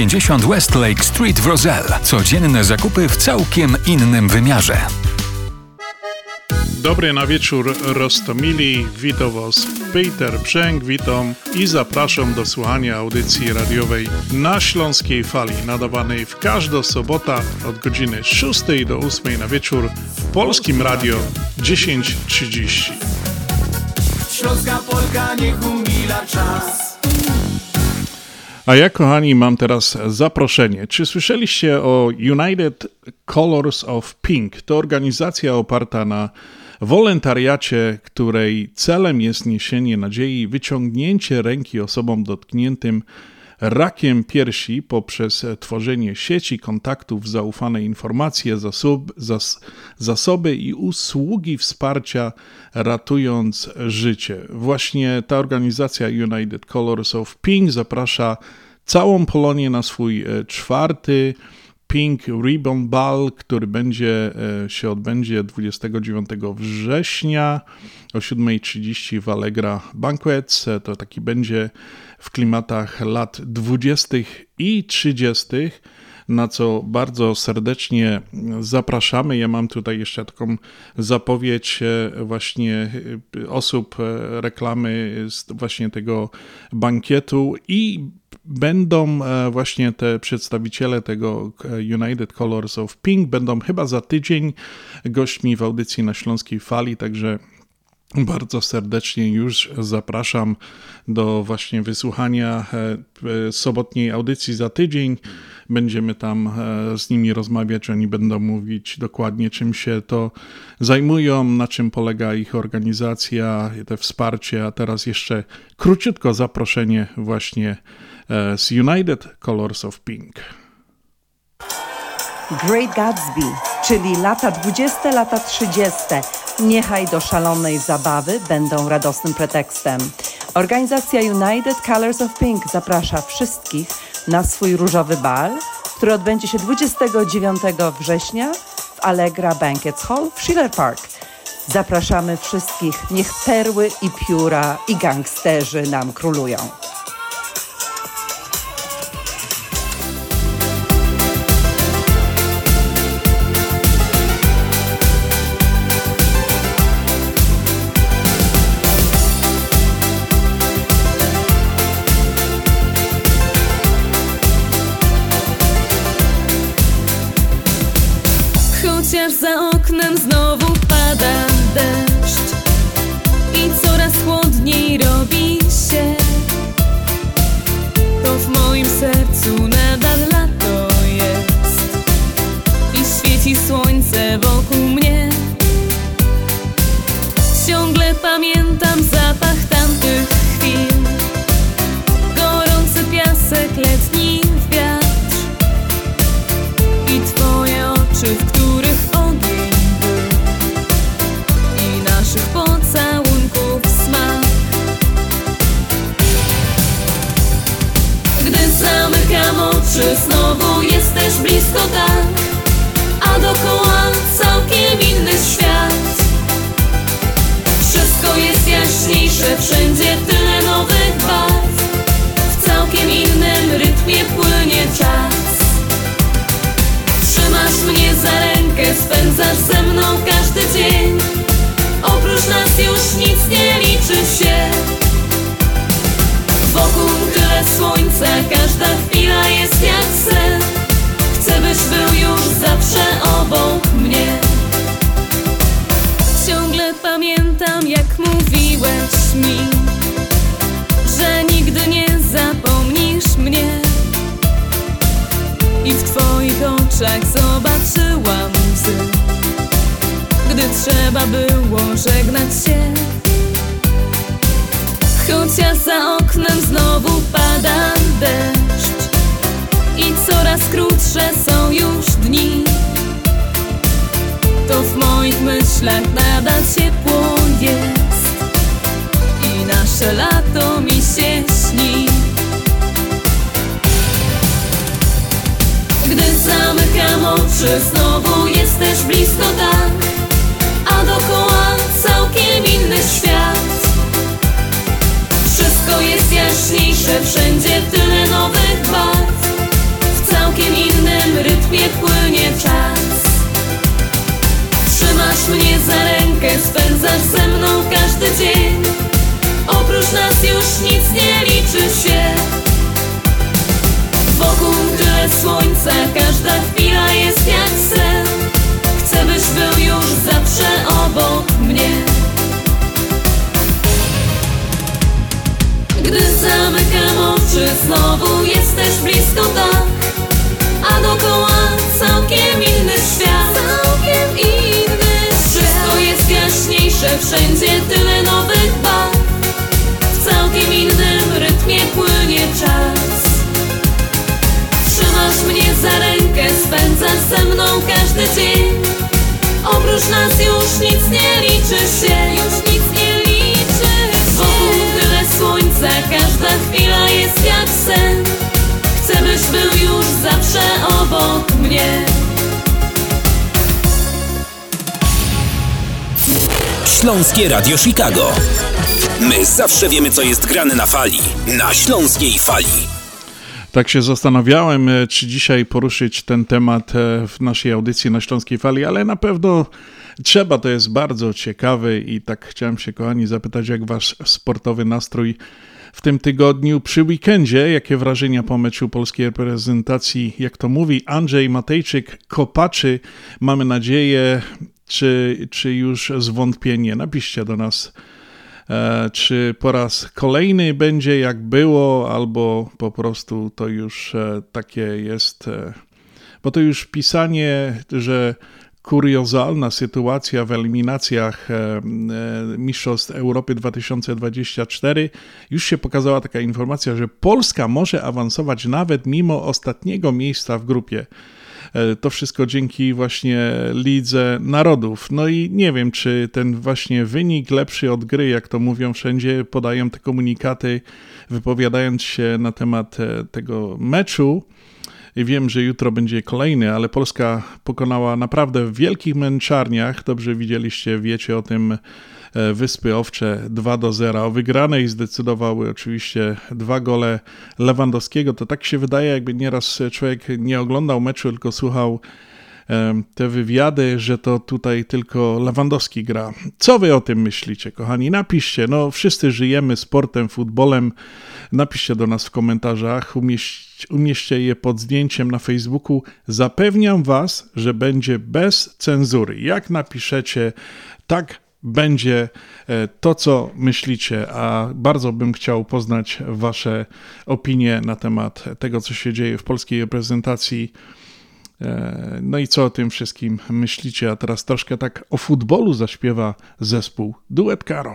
50 Westlake Street w Roselle. Codzienne zakupy w całkiem innym wymiarze. Dobry na wieczór Rostomili, witam Was Peter Brzęk, witam i zapraszam do słuchania audycji radiowej na Śląskiej Fali, nadawanej w każdą sobotę od godziny 6 do 8 na wieczór w Polskim Radio 10.30. Śląska Polka niech umila czas. A ja, kochani, mam teraz zaproszenie. Czy słyszeliście o United Colors of Pink? To organizacja oparta na wolontariacie, której celem jest niesienie nadziei, wyciągnięcie ręki osobom dotkniętym rakiem piersi poprzez tworzenie sieci kontaktów, zaufane informacje, zas, zasoby i usługi wsparcia, ratując życie. Właśnie ta organizacja United Colors of Pink zaprasza całą Polonię na swój e, czwarty Pink Ribbon Ball, który będzie e, się odbędzie 29 września o 7.30 w Allegra Banquets. E, To taki będzie w klimatach lat 20. i 30 na co bardzo serdecznie zapraszamy. Ja mam tutaj jeszcze taką zapowiedź e, właśnie e, osób, e, reklamy z właśnie tego bankietu i będą właśnie te przedstawiciele tego United Colors of Pink, będą chyba za tydzień gośćmi w audycji na Śląskiej Fali, także bardzo serdecznie już zapraszam do właśnie wysłuchania e, sobotniej audycji za tydzień. Będziemy tam e, z nimi rozmawiać, oni będą mówić dokładnie czym się to zajmują, na czym polega ich organizacja, te wsparcie, a teraz jeszcze króciutko zaproszenie właśnie e, z United Colors of Pink. Great Gatsby, czyli lata 20, lata 30. Niechaj do szalonej zabawy będą radosnym pretekstem. Organizacja United Colors of Pink zaprasza wszystkich na swój różowy bal, który odbędzie się 29 września w Allegra Banquets Hall w Schiller Park. Zapraszamy wszystkich, niech perły i pióra i gangsterzy nam królują. Chicago. My zawsze wiemy, co jest grane na fali. Na Śląskiej Fali. Tak się zastanawiałem, e, czy dzisiaj poruszyć ten temat e, w naszej audycji na Śląskiej Fali, ale na pewno trzeba, to jest bardzo ciekawe i tak chciałem się, kochani, zapytać, jak wasz sportowy nastrój w tym tygodniu przy weekendzie. Jakie wrażenia po meczu polskiej reprezentacji, jak to mówi Andrzej Matejczyk, kopaczy, mamy nadzieję, czy, czy już zwątpienie? Napiszcie do nas, e, czy po raz kolejny będzie jak było, albo po prostu to już e, takie jest, e, bo to już pisanie, że kuriozalna sytuacja w eliminacjach Mistrzostw Europy 2024. Już się pokazała taka informacja, że Polska może awansować nawet mimo ostatniego miejsca w grupie. E, to wszystko dzięki właśnie Lidze Narodów. No i nie wiem, czy ten właśnie wynik lepszy od gry, jak to mówią wszędzie, podają te komunikaty, wypowiadając się na temat tego meczu. Wiem, że jutro będzie kolejny, ale Polska pokonała naprawdę w wielkich męczarniach. Dobrze widzieliście, wiecie o tym. E, Wyspy Owcze 2 do 0. O wygranej zdecydowały oczywiście dwa gole Lewandowskiego. To tak się wydaje, jakby nieraz człowiek nie oglądał meczu, tylko słuchał te wywiady, że to tutaj tylko Lewandowski gra. Co wy o tym myślicie, kochani? Napiszcie. No, wszyscy żyjemy sportem, futbolem. Napiszcie do nas w komentarzach. Umieść, umieście je pod zdjęciem na Facebooku. Zapewniam was, że będzie bez cenzury. Jak napiszecie, tak będzie e, to, co myślicie, a bardzo bym chciał poznać Wasze opinie na temat tego, co się dzieje w polskiej reprezentacji. E, no i co o tym wszystkim myślicie? A teraz troszkę tak o futbolu zaśpiewa zespół Duet Caro.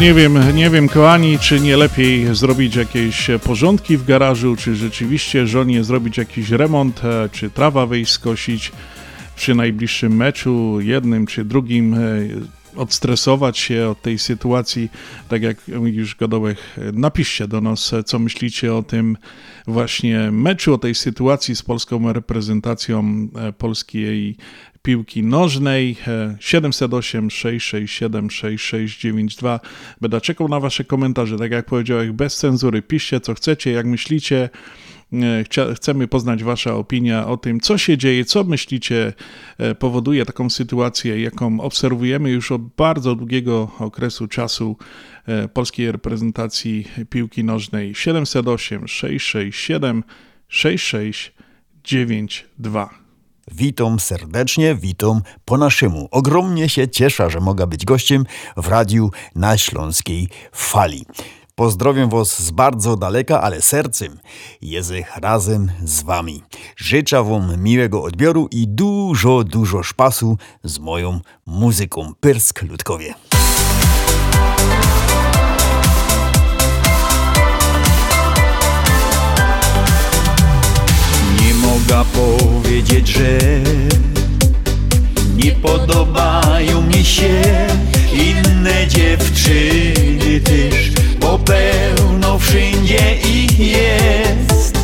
Nie wiem, nie wiem, kochani, czy nie lepiej zrobić jakieś porządki w garażu, czy rzeczywiście żonie zrobić jakiś remont, e, czy trawa wyjść skosić przy najbliższym meczu, jednym czy drugim. E, odstresować się od tej sytuacji, tak jak już Godołek, napiszcie do nas, co myślicie o tym właśnie meczu, o tej sytuacji z polską reprezentacją e, polskiej piłki nożnej 708 667 6692. Będę czekał na wasze komentarze, tak jak powiedziałem, bez cenzury. Piszcie co chcecie, jak myślicie. E, chcemy poznać Wasza opinia o tym, co się dzieje, co myślicie e, powoduje taką sytuację, jaką obserwujemy już od bardzo długiego okresu czasu e, polskiej reprezentacji piłki nożnej 708 667 6692. Witam serdecznie, witam po naszemu. Ogromnie się cieszę, że mogę być gościem w radiu na Śląskiej Fali. Pozdrowię Was z bardzo daleka, ale sercem jezech razem z Wami. Życzę Wam miłego odbioru i dużo, dużo szpasu z moją muzyką. Pyrsk Ludkowie. Nie mogę powiedzieć, że nie podobają mi się inne dziewczyny też bo pełno wszędzie ich jest.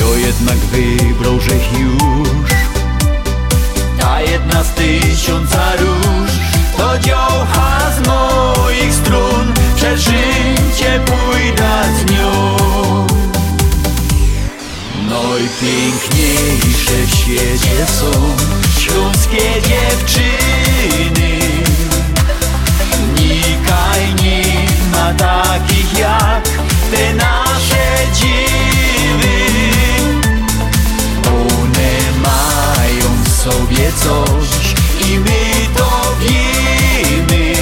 Jo jednak wybrał, że już Ta jedna z tysiąca róż To dziołcha z moich strun. Przez życie pójdę z nią Najpiękniejsze w świecie są Śląskie dziewczyny Nikaj nie ma takich jak te nasze dziwy. One mają w sobie coś i my to wiemy.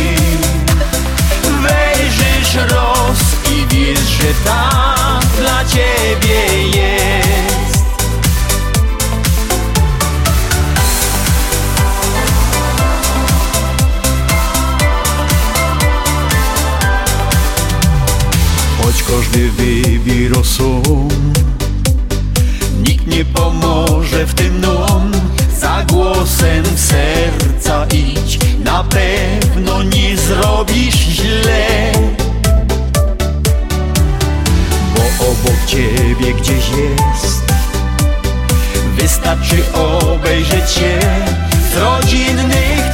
Wejrzysz roz i wiesz, że tam wybór są Nikt nie pomoże w tym nam Za głosem serca idź. Na pewno nie zrobisz źle. Bo obok ciebie gdzieś jest. Wystarczy obejrzeć się Z rodzinnych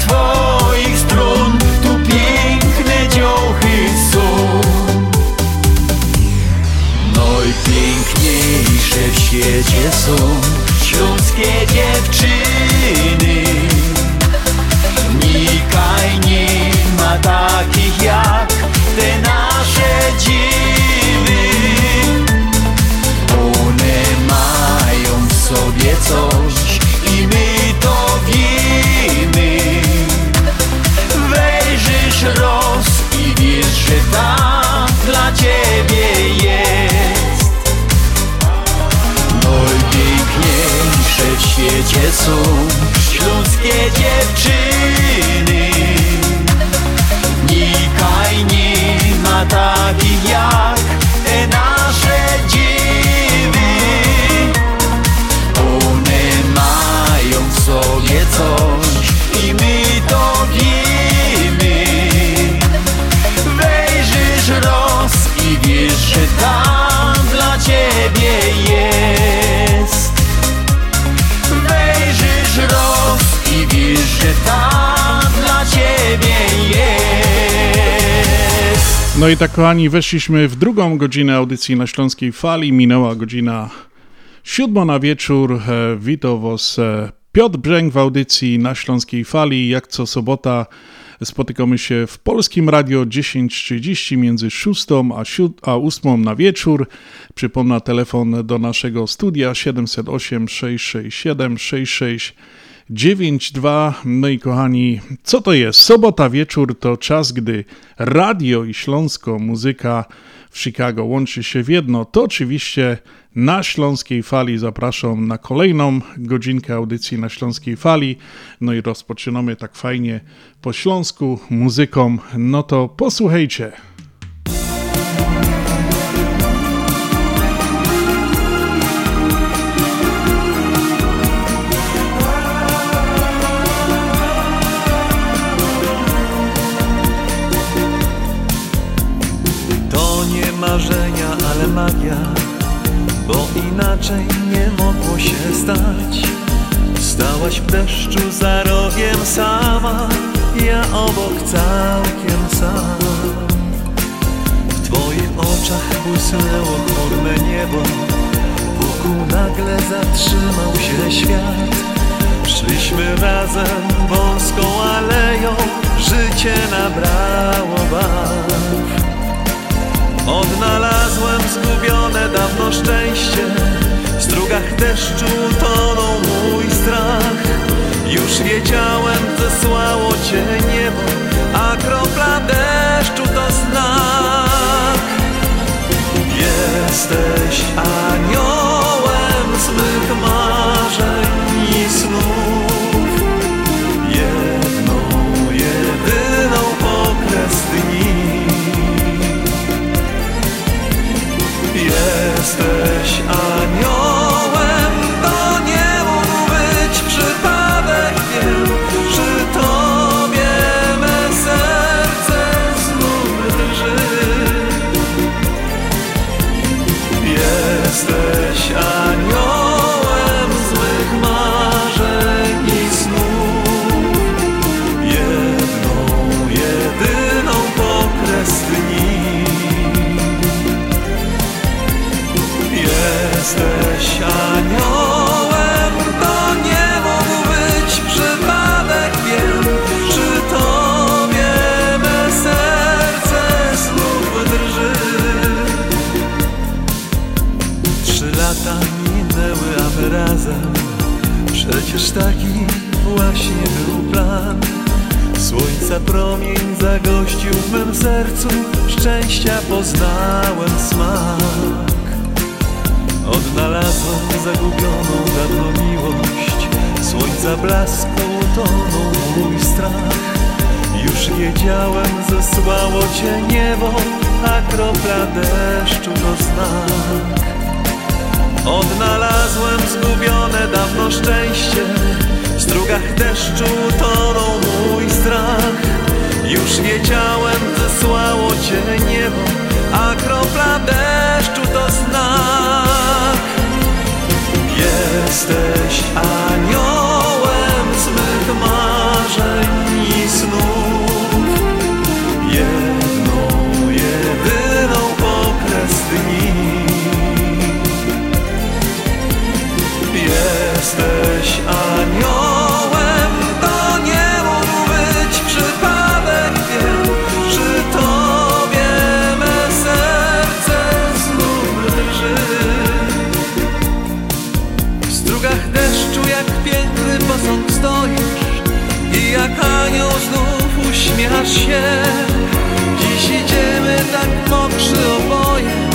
świecie są śląskie dziewczyny że tam dla ciebie jest No i tak, kochani, weszliśmy w drugą godzinę audycji na Śląskiej Fali. Minęła godzina siódma na wieczór. E, Witam Was e, Piotr Brzęk w audycji na Śląskiej Fali. Jak co sobota spotykamy się w Polskim Radio 10.30 między 6 a, 7, a 8 na wieczór. Przypomnę telefon do naszego studia 708 667 66 9.2. No i kochani, co to jest? Sobota wieczór to czas, gdy radio i śląsko muzyka w Chicago łączy się w jedno. To oczywiście na Śląskiej Fali zapraszam na kolejną godzinkę audycji na Śląskiej Fali. No i rozpoczynamy tak fajnie po śląsku muzyką. No to posłuchajcie. marzenia, ale magia Bo inaczej nie mogło się stać. Stałaś w deszczu za rogiem sama Ja obok całkiem sam. W twoich oczach błysnęło chmurne niebo Wokół nagle zatrzymał się świat. Szliśmy razem wąską aleją Życie nabrało barw Odnalazłem zgubione dawno szczęście. W strugach deszczu tonął mój strach. Już wiedziałem, zesłało cię niebo A kropla deszczu to znak. Jesteś aniołem poznałem smak. Odnalazłem zagubioną dawno miłość. Słońca blasku utonął mój strach. Już wiedziałem, zesłało cię niebo A kropla deszczu to znak. Odnalazłem zgubione dawno szczęście. W strugach deszczu tonął mój strach Już wiedziałem, zesłało cię niebo A kropla deszczu to znak. Jesteś aniołem z mych marzeń uśmiechasz się. Dziś idziemy tak mokrzy oboje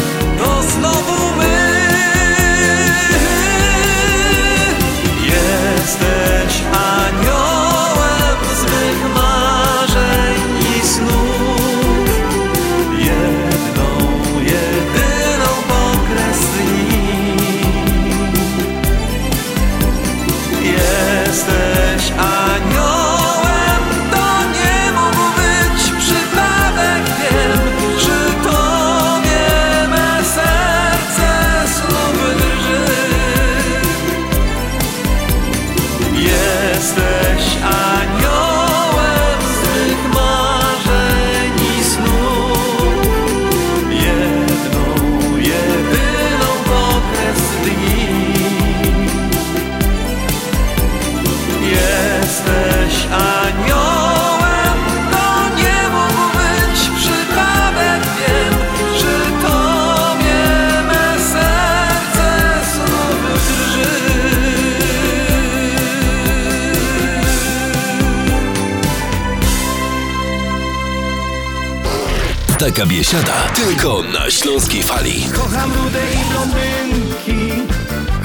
Biesiada tylko na śląskiej fali. Kocham rude i blondynki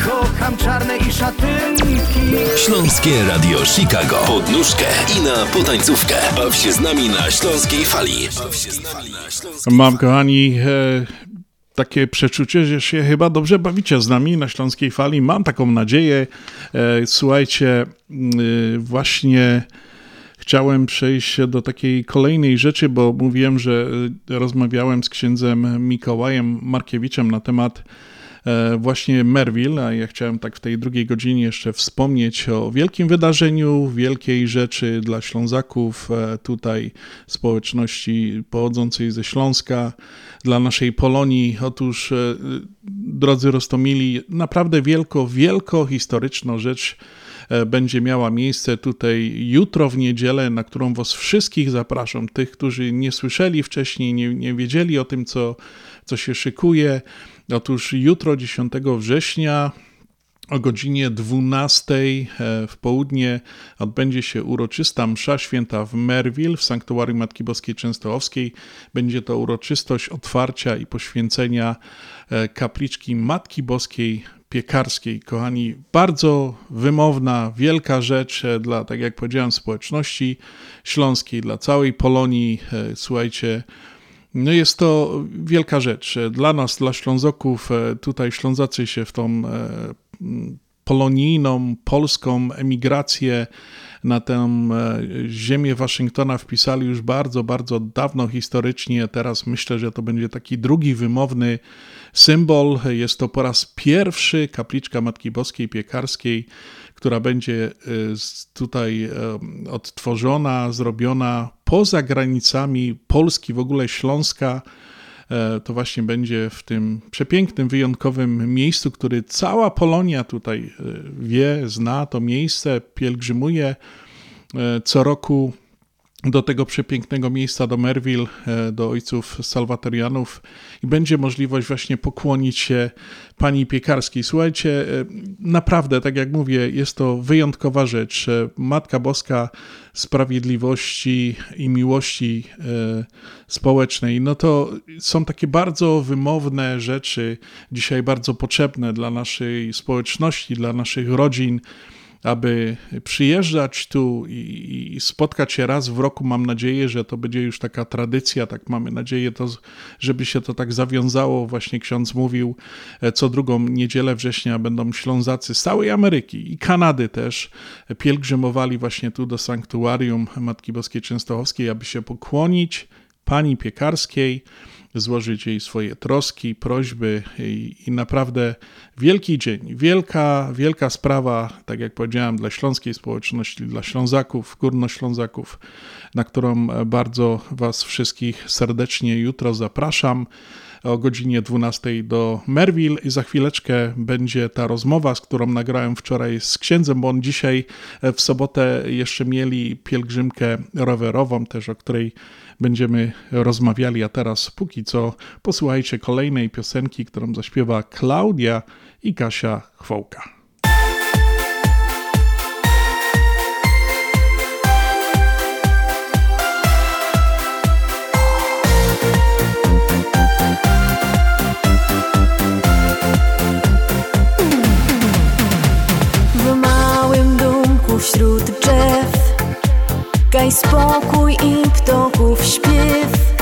Kocham czarne i szatynki Śląskie Radio Chicago. Podnóżkę i na potańcówkę. Baw się z nami na śląskiej fali. Baw się z nami na śląskiej Mam, kochani, e, takie przeczucie, że się chyba dobrze bawicie z nami na Śląskiej Fali. Mam taką nadzieję. E, słuchajcie, y, właśnie chciałem przejść do takiej kolejnej rzeczy, bo mówiłem, że y, rozmawiałem z księdzem Mikołajem Markiewiczem na temat e, właśnie Merville, a ja chciałem tak w tej drugiej godzinie jeszcze wspomnieć o wielkim wydarzeniu, wielkiej rzeczy dla Ślązaków, e, tutaj społeczności pochodzącej ze Śląska, dla naszej Polonii. Otóż, e, drodzy Rostomili, naprawdę wielko, wielko historyczna rzecz będzie miała miejsce tutaj jutro w niedzielę, na którą Was wszystkich zapraszam. Tych, którzy nie słyszeli wcześniej, nie, nie wiedzieli o tym, co, co się szykuje. Otóż jutro, 10 września, o godzinie 12 e, w południe odbędzie się uroczysta msza święta w Merville w Sanktuarium Matki Boskiej Częstochowskiej. Będzie to uroczystość otwarcia i poświęcenia e, kapliczki Matki Boskiej Piekarskiej. Kochani, bardzo wymowna, wielka rzecz e, dla, tak jak powiedziałem, społeczności śląskiej, dla całej Polonii. Słuchajcie, no jest to wielka rzecz dla nas, dla Ślązoków. E, tutaj Ślązacy się w tą e, polonijną, polską emigrację na tę e, ziemię Waszyngtona wpisali już bardzo, bardzo dawno historycznie. Teraz myślę, że to będzie taki drugi wymowny symbol. Jest to po raz pierwszy kapliczka Matki Boskiej Piekarskiej która będzie y, tutaj y, odtworzona, zrobiona poza granicami Polski, w ogóle Śląska. E, to właśnie będzie w tym przepięknym, wyjątkowym miejscu, który cała Polonia tutaj y, wie, zna to miejsce, pielgrzymuje e, co roku do tego przepięknego miejsca, do Merville, e, do ojców salwatorianów i będzie możliwość właśnie pokłonić się pani piekarskiej. Słuchajcie, e, naprawdę, tak jak mówię, jest to wyjątkowa rzecz. E, Matka Boska sprawiedliwości i miłości społecznej, no to są takie bardzo wymowne rzeczy, dzisiaj bardzo potrzebne dla naszej społeczności, dla naszych rodzin aby przyjeżdżać tu i, spotkać się raz w roku. Mam nadzieję, że to będzie już taka tradycja, tak mamy nadzieję, to, żeby się to tak zawiązało. Właśnie ksiądz mówił, e, co drugą niedzielę września będą Ślązacy z całej Ameryki i Kanady też pielgrzymowali właśnie tu do sanktuarium Matki Boskiej Częstochowskiej, aby się pokłonić pani piekarskiej złożyć jej swoje troski, prośby i, i, naprawdę wielki dzień, wielka, wielka sprawa, tak jak powiedziałem, dla śląskiej społeczności, dla Ślązaków, Górnoślązaków, na którą bardzo Was wszystkich serdecznie jutro zapraszam. O godzinie 12 do Merville i za chwileczkę będzie ta rozmowa, z którą nagrałem wczoraj z księdzem, bo on dzisiaj w sobotę jeszcze mieli pielgrzymkę rowerową, też o której będziemy rozmawiali, a teraz póki co posłuchajcie kolejnej piosenki, którą zaśpiewa Klaudia i Kasia Chwołka. Wśród drzew Gaj spokój i ptoków śpiew.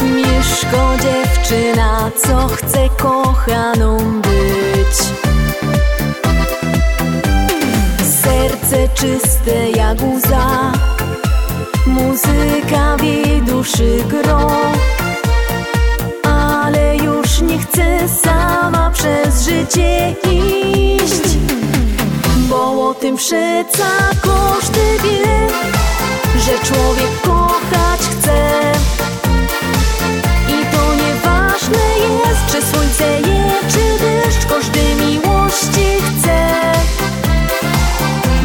Mieszko dziewczyna, co chce kochaną być. Serce czyste jak łza. Muzyka w jej duszy gro. Ale już nie chce sama przez życie iść Bo o tym przeca każdy wie że człowiek kochać chce. I to nieważne jest, czy słońce je, czy deszcz Każdy miłości chce.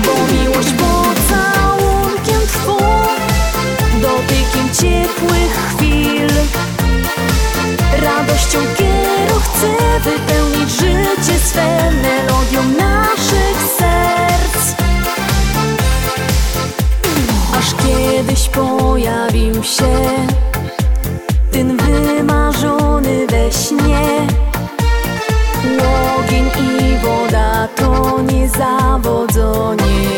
Bo miłość pocałunkiem twą Dotykiem ciepłych chwil. Radością kieru chce wypełnić życie swe Melodią naszych kiedyś pojawił się. Ten wymarzony we śnie. Ogień i woda to niezawodzenie.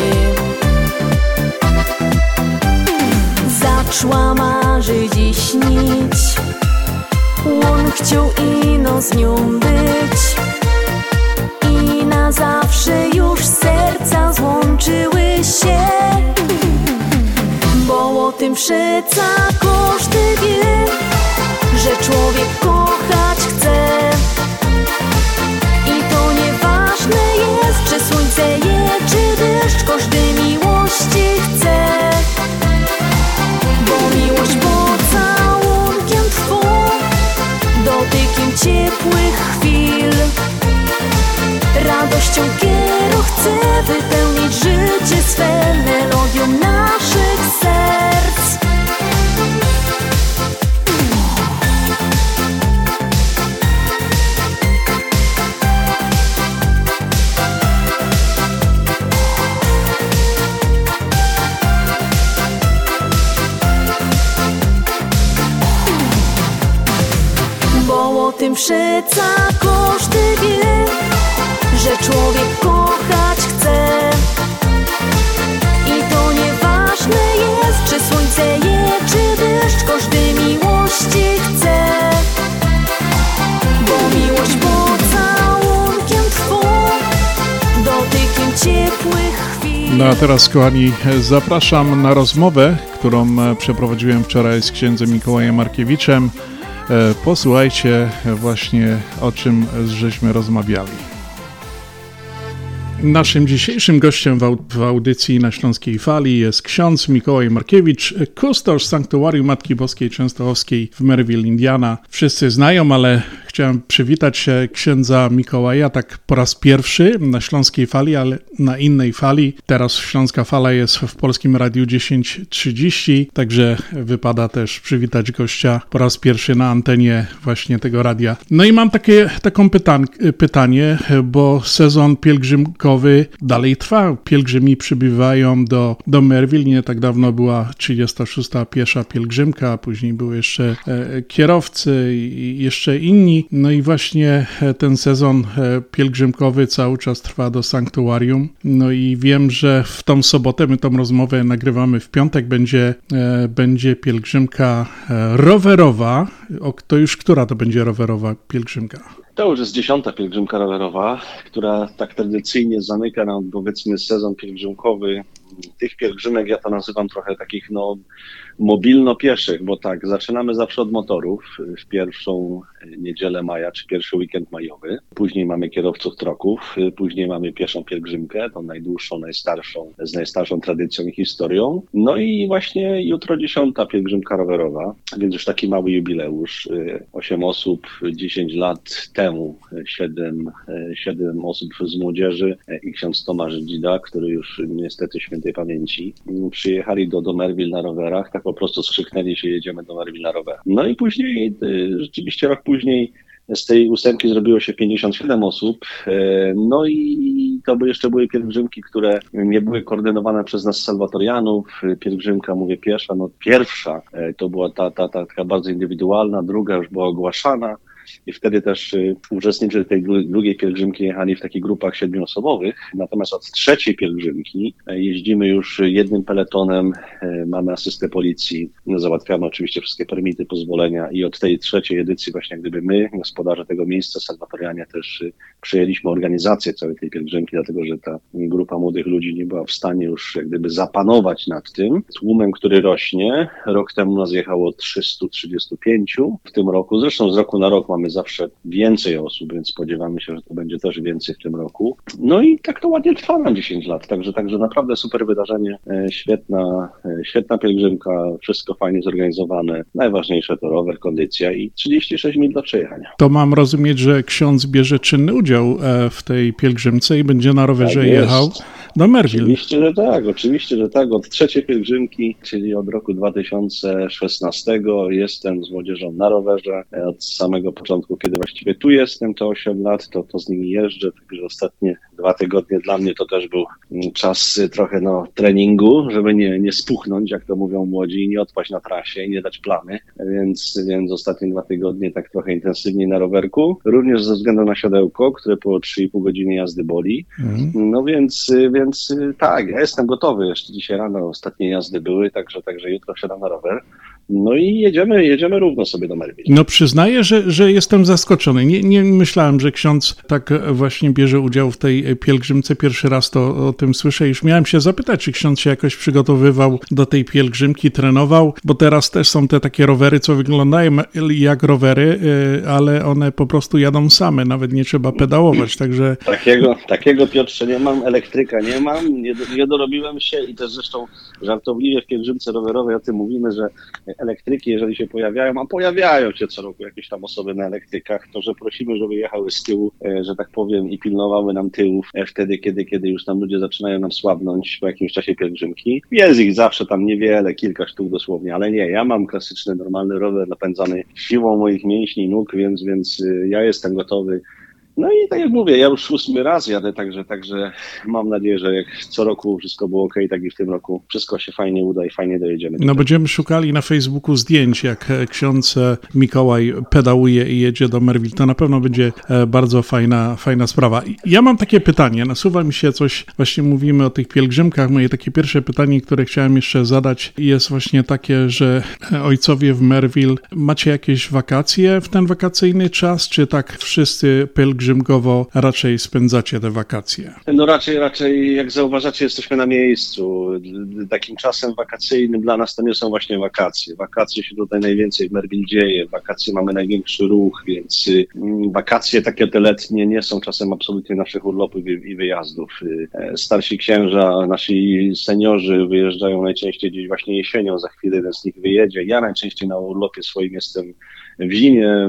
Zaczła marzyć i śnić. On chciał ino z nią być przeca każdy wie, że człowiek kochać chce. I to nieważne jest, czy słońce je, czy deszcz, każdy miłości chce. Bo miłość pocałunkiem trwą, dotykiem ciepłych chwil. Radością kieru chce wypełnić życie swe melodią naszych serc. Przeca każdy wie, że człowiek kochać chce. I to nieważne jest, czy słońce je, czy deszcz, każdy miłości chce. Bo miłość pocałunkiem twą, dotykiem ciepłych chwil. No a teraz, kochani, zapraszam na rozmowę, którą e, przeprowadziłem wczoraj z księdzem Mikołajem Markiewiczem. E, Posłuchajcie właśnie o czym żeśmy rozmawiali. Naszym dzisiejszym gościem w, au- w audycji na Śląskiej Fali jest ksiądz Mikołaj Markiewicz, kustosz Sanktuarium Matki Boskiej Częstochowskiej w Maryville, Indiana. Wszyscy znają, ale chciałem przywitać e, księdza Mikołaja tak po raz pierwszy na Śląskiej Fali, ale na innej fali. Teraz Śląska Fala jest w Polskim Radiu 1030, także wypada też przywitać gościa po raz pierwszy na antenie właśnie tego radia. No i mam takie, taką pytan pytanie, bo sezon pielgrzymkowy dalej trwa. Pielgrzymi przybywają do, do Merville. Nie tak dawno była 36. piesza pielgrzymka, później były jeszcze e, kierowcy i jeszcze inni. No i właśnie e, ten sezon e, pielgrzymkowy cały czas trwa do sanktuarium. No i wiem, że w tą sobotę my tą rozmowę nagrywamy w piątek. Będzie, e, będzie pielgrzymka e, rowerowa. O, to już która to będzie rowerowa pielgrzymka? To już jest dziesiąta pielgrzymka rowerowa, która tak tradycyjnie zamyka nam powiedzmy sezon pielgrzymkowy. Tych pielgrzymek ja to nazywam trochę takich no mobilno-pieszych, bo tak, zaczynamy zawsze od motorów w pierwszą niedzielę maja, czy pierwszy weekend majowy. Później mamy kierowców troków, później mamy pieszą pielgrzymkę, tą najdłuższą, najstarszą, z najstarszą tradycją i historią. No i właśnie jutro dziesiąta pielgrzymka rowerowa, więc już taki mały jubileusz. Osiem osób 10 lat temu, siedem, siedem osób z młodzieży i ksiądz Tomasz Dzida, który już niestety świętej pamięci, przyjechali do Domerville na rowerach, tak po prostu skrzyknęli się, jedziemy do Domerville na rowerach. No i później, y, rzeczywiście rok później z tej ósemki zrobiło się 57 osób. E, No i to by jeszcze były pielgrzymki, które nie były koordynowane przez nas salwatorianów. Pielgrzymka, mówię pierwsza, no pierwsza to była ta, ta, ta taka bardzo indywidualna, druga już była ogłaszana. I wtedy też y, uczestnicy tej dru- drugiej pielgrzymki jechali w takich grupach siedmioosobowych. Natomiast od trzeciej pielgrzymki e, jeździmy już jednym peletonem, e, mamy asystę policji, załatwiamy oczywiście wszystkie permity, pozwolenia i od tej trzeciej edycji właśnie gdyby my, gospodarze tego miejsca, salwatorianie też y, przejęliśmy organizację całej tej pielgrzymki, dlatego że ta grupa młodych ludzi nie była w stanie już jak gdyby zapanować nad tym. Tłumem, który rośnie, rok temu nas jechało 335 w tym roku, zresztą z roku na rok mamy zawsze więcej osób, więc spodziewamy się, że to będzie też więcej w tym roku. No i tak to ładnie trwa nam 10 lat, także, także naprawdę super wydarzenie, e, świetna, e, świetna pielgrzymka, wszystko fajnie zorganizowane, najważniejsze to rower, kondycja i 36 mil do przejechania. To mam rozumieć, że ksiądz bierze czynny udział e, w tej pielgrzymce i będzie na rowerze Tak jechał do Merville. Oczywiście, że tak, oczywiście, że tak. Od trzeciej pielgrzymki, czyli od roku 2016 jestem z młodzieżą na rowerze. Od samego początku, kiedy właściwie tu jestem, to 8 lat, to, to z nimi jeżdżę. Także ostatnie dwa tygodnie dla mnie to też był mm, czas y, trochę no, treningu, żeby nie, nie spuchnąć, jak to mówią młodzi, i nie odpaść na trasie i nie dać plamy. Więc, więc ostatnie dwa tygodnie tak trochę intensywniej na rowerku. Również ze względu na siodełko, które po 3,5 godziny jazdy boli. No więc, y, więc y, tak, ja jestem gotowy. Jeszcze dzisiaj rano ostatnie jazdy były, także, także jutro wsiadam na rower. No i jedziemy, jedziemy równo sobie do Merwin. No przyznaję, że, że jestem zaskoczony. Nie, nie myślałem, że ksiądz tak właśnie bierze udział w tej pielgrzymce. Pierwszy raz to o tym słyszę. Już miałem się zapytać, czy ksiądz się jakoś przygotowywał do tej pielgrzymki, trenował, bo teraz też są te takie rowery, co wyglądają jak rowery, y, ale one po prostu jadą same, nawet nie trzeba pedałować, także... Takiego, takiego Piotrze nie mam, elektryka nie mam, nie, nie dorobiłem się i też zresztą żartobliwie w pielgrzymce rowerowej o tym mówimy, że elektryki, jeżeli się pojawiają, a pojawiają się co roku jakieś tam osoby na elektrykach, to że prosimy, żeby jechały z tyłu, e, że tak powiem, i pilnowały nam tyłów e, wtedy, kiedy, kiedy już tam ludzie zaczynają nam słabnąć po jakimś czasie pielgrzymki. Jest ich zawsze tam niewiele, kilka sztuk dosłownie, ale nie, ja mam klasyczny, normalny rower napędzany siłą moich mięśni, nóg, więc, więc y, ja jestem gotowy no i tak jak mówię, ja już szósty raz jadę, także, także mam nadzieję, że jak co roku wszystko było ok, tak i w tym roku wszystko się fajnie uda i fajnie dojedziemy. No będziemy szukali na Facebooku zdjęć, jak e, ksiądz e, Mikołaj pedałuje i jedzie do Merville. To na pewno będzie e, bardzo fajna, fajna sprawa. Ja mam takie pytanie, nasuwa mi się coś, właśnie mówimy o tych pielgrzymkach. Moje takie pierwsze pytanie, które chciałem jeszcze zadać jest właśnie takie, że ojcowie w Merville, macie jakieś wakacje w ten wakacyjny czas, czy tak wszyscy pielgrzymkowo raczej spędzacie te wakacje? No raczej, raczej jak zauważacie, jesteśmy na miejscu. Takim czasem wakacyjnym dla nas to nie są właśnie wakacje. Wakacje się tutaj najwięcej w Merville dzieje, wakacje mamy największy ruch, więc y, wakacje takie te letnie nie są czasem absolutnie naszych urlopów i, wyjazdów. E, starsi księża, nasi seniorzy wyjeżdżają najczęściej gdzieś właśnie jesienią, za chwilę jeden z nich wyjedzie. Ja najczęściej na urlopie swoim jestem w zimie,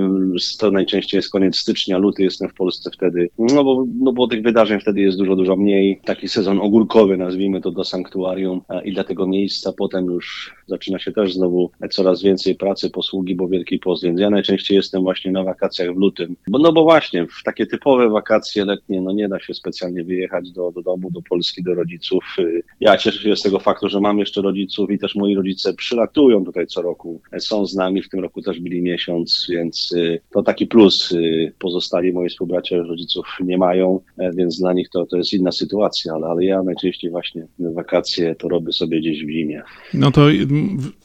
to najczęściej jest koniec stycznia, luty jestem w Polsce wtedy, no bo, no bo tych wydarzeń wtedy jest dużo, dużo mniej. Taki sezon ogórkowy, nazwijmy to, do sanktuarium i dla tego miejsca potem już zaczyna się też znowu coraz więcej pracy, posługi, bo Wielki Post, więc ja najczęściej jestem właśnie na wakacjach w lutym, bo no bo właśnie w takie typowe wakacje letnie, no nie da się specjalnie wyjechać do, do domu, do Polski, do rodziców. Ja cieszę się z tego faktu, że mam jeszcze rodziców i też moi rodzice przylatują tutaj co roku, są z nami, w tym roku też byli miesiąc, więc y, to taki plus. Y, pozostali moi współbracia rodziców nie mają, e, więc dla nich to, to jest inna sytuacja, ale, ale ja najczęściej właśnie wakacje to robię sobie gdzieś w zimie. No to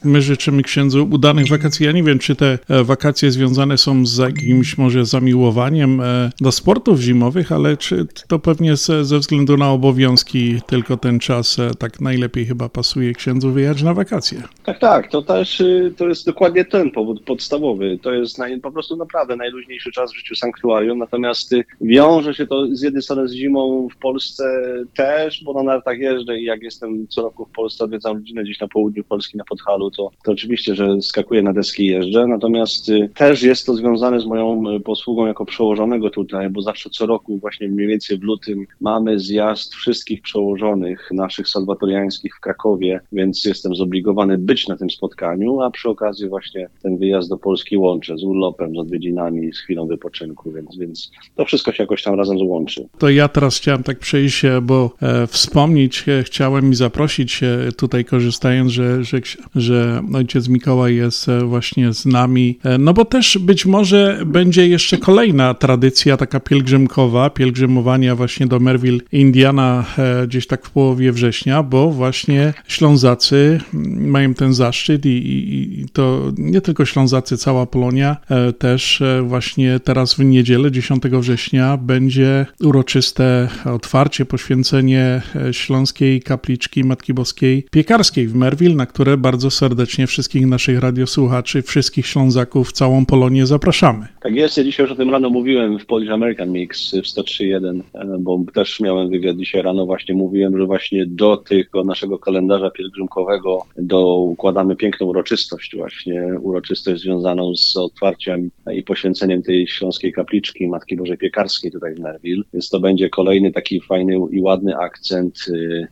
my życzymy księdzu udanych wakacji. Ja nie wiem, czy te e, wakacje związane są z jakimś może zamiłowaniem e, do sportów zimowych, ale czy to pewnie ze, względu na obowiązki tylko ten czas tak najlepiej chyba pasuje księdzu wyjechać na wakacje. Tak, tak, to też y, to jest dokładnie ten powód podstawowy. To jest naj, po prostu naprawdę najluźniejszy czas w życiu sanktuarium, natomiast y, wiąże się to z jednej strony z zimą w Polsce też, bo na nartach jeżdżę i jak jestem co roku w Polsce, odwiedzam rodzinę gdzieś na południu Polski, na Podhalu, to, to oczywiście, że skakuję na deski i jeżdżę, natomiast y, też jest to związane z moją posługą jako przełożonego tutaj, bo zawsze co roku właśnie mniej więcej w lutym mamy zjazd wszystkich przełożonych naszych salwatoriańskich w Krakowie, więc jestem zobligowany być na tym spotkaniu, a przy okazji właśnie ten wyjazd do Polski łączę z urlopem, z odwiedzinami, z chwilą wypoczynku, więc, więc to wszystko się jakoś tam razem złączy. To ja teraz chciałem tak przejść, bo e, wspomnieć e, chciałem i zaprosić e, tutaj korzystając, że, że, że ojciec Mikołaj jest e, właśnie z nami, e, no bo też być może będzie jeszcze kolejna tradycja taka pielgrzymkowa, pielgrzymowania właśnie do Merville, Indiana e, gdzieś tak w połowie września, bo właśnie Ślązacy mają ten zaszczyt i, i, i to nie tylko Ślązacy, cała Polonia też właśnie teraz w niedzielę 10 września będzie uroczyste otwarcie, poświęcenie Śląskiej Kapliczki Matki Boskiej Piekarskiej w Merville, na które bardzo serdecznie wszystkich naszych radiosłuchaczy, wszystkich Ślązaków, całą Polonię zapraszamy. Tak jest, ja dzisiaj już o tym rano mówiłem w Polish American Mix w 103.1, bo też miałem wywiad dzisiaj rano, właśnie mówiłem, że właśnie do tego naszego kalendarza pielgrzymkowego dokładamy piękną uroczystość, właśnie uroczystość związaną z otwarciem i poświęceniem tej śląskiej kapliczki Matki Bożej Piekarskiej tutaj w Nerville. Więc to będzie kolejny taki fajny i ładny akcent y, y,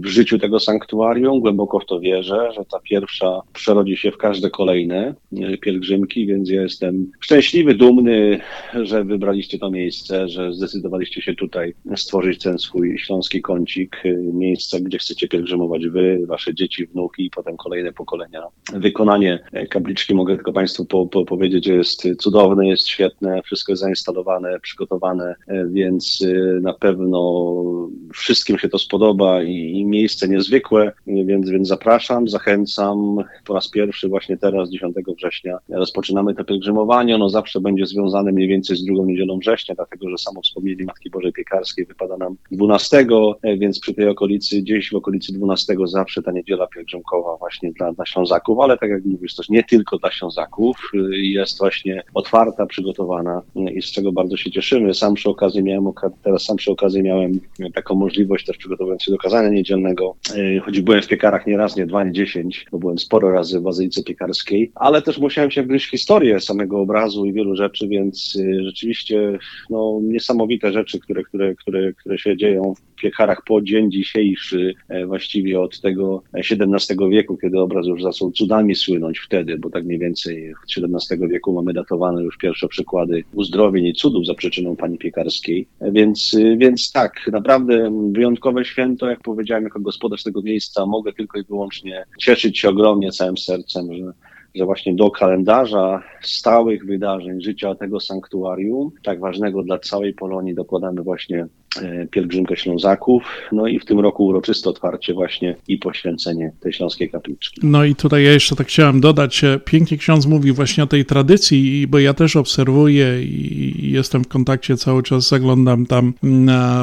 w życiu tego sanktuarium. Głęboko w to wierzę, że ta pierwsza przerodzi się w każde kolejne y, pielgrzymki, więc ja jestem szczęśliwy, dumny, że wybraliście to miejsce, że zdecydowaliście się tutaj stworzyć ten swój śląski kącik, miejsce, gdzie chcecie pielgrzymować wy, wasze dzieci, wnuki i potem kolejne pokolenia. Wykonanie kapliczki mogę tylko Państwu po, po powiedzieć, jest cudowne, jest świetne, wszystko jest zainstalowane, przygotowane, więc na pewno wszystkim się to spodoba i, i miejsce niezwykłe, więc, więc zapraszam, zachęcam. Po raz pierwszy właśnie teraz, 10 września, rozpoczynamy to pielgrzymowanie. Ono zawsze będzie związane mniej więcej z drugą niedzielą września, dlatego że samo wspomnienie Matki Bożej Piekarskiej wypada nam 12, więc przy tej okolicy, gdzieś w okolicy 12 zawsze ta niedziela pielgrzymkowa właśnie dla, dla Ślązaków, ale tak jak mówisz, też nie tylko dla Ślązaków, jest właśnie otwarta, przygotowana i z czego bardzo się cieszymy. Sam przy okazji miałem, teraz sam przy okazji miałem taką możliwość też przygotowując się do kazania niedzielnego, e, choć byłem w piekarach nie raz, nie dwa, nie dziesięć, bo byłem sporo razy w bazylice piekarskiej, ale też musiałem się wgryźć w historię samego obrazu i wielu rzeczy, więc e, rzeczywiście no, niesamowite rzeczy, które, które, które, które się dzieją piekarach po dzień dzisiejszy, e, właściwie od tego XVII wieku, kiedy obraz już zaczął cudami słynąć wtedy, bo tak mniej więcej od XVII wieku mamy datowane już pierwsze przykłady uzdrowień i cudów za przyczyną pani piekarskiej, więc, więc tak, naprawdę wyjątkowe święto, jak powiedziałem, jako gospodarz tego miejsca mogę tylko i wyłącznie cieszyć się ogromnie całym sercem, że że właśnie do kalendarza stałych wydarzeń życia tego sanktuarium, tak ważnego dla całej Polonii, dokładamy właśnie e, pielgrzymkę Ślązaków, no i w tym roku uroczyste otwarcie właśnie i poświęcenie tej śląskiej kapliczki. No i tutaj ja jeszcze tak chciałem dodać, e, pięknie ksiądz mówi właśnie o tej tradycji, bo ja też obserwuję i jestem w kontakcie cały czas, zaglądam tam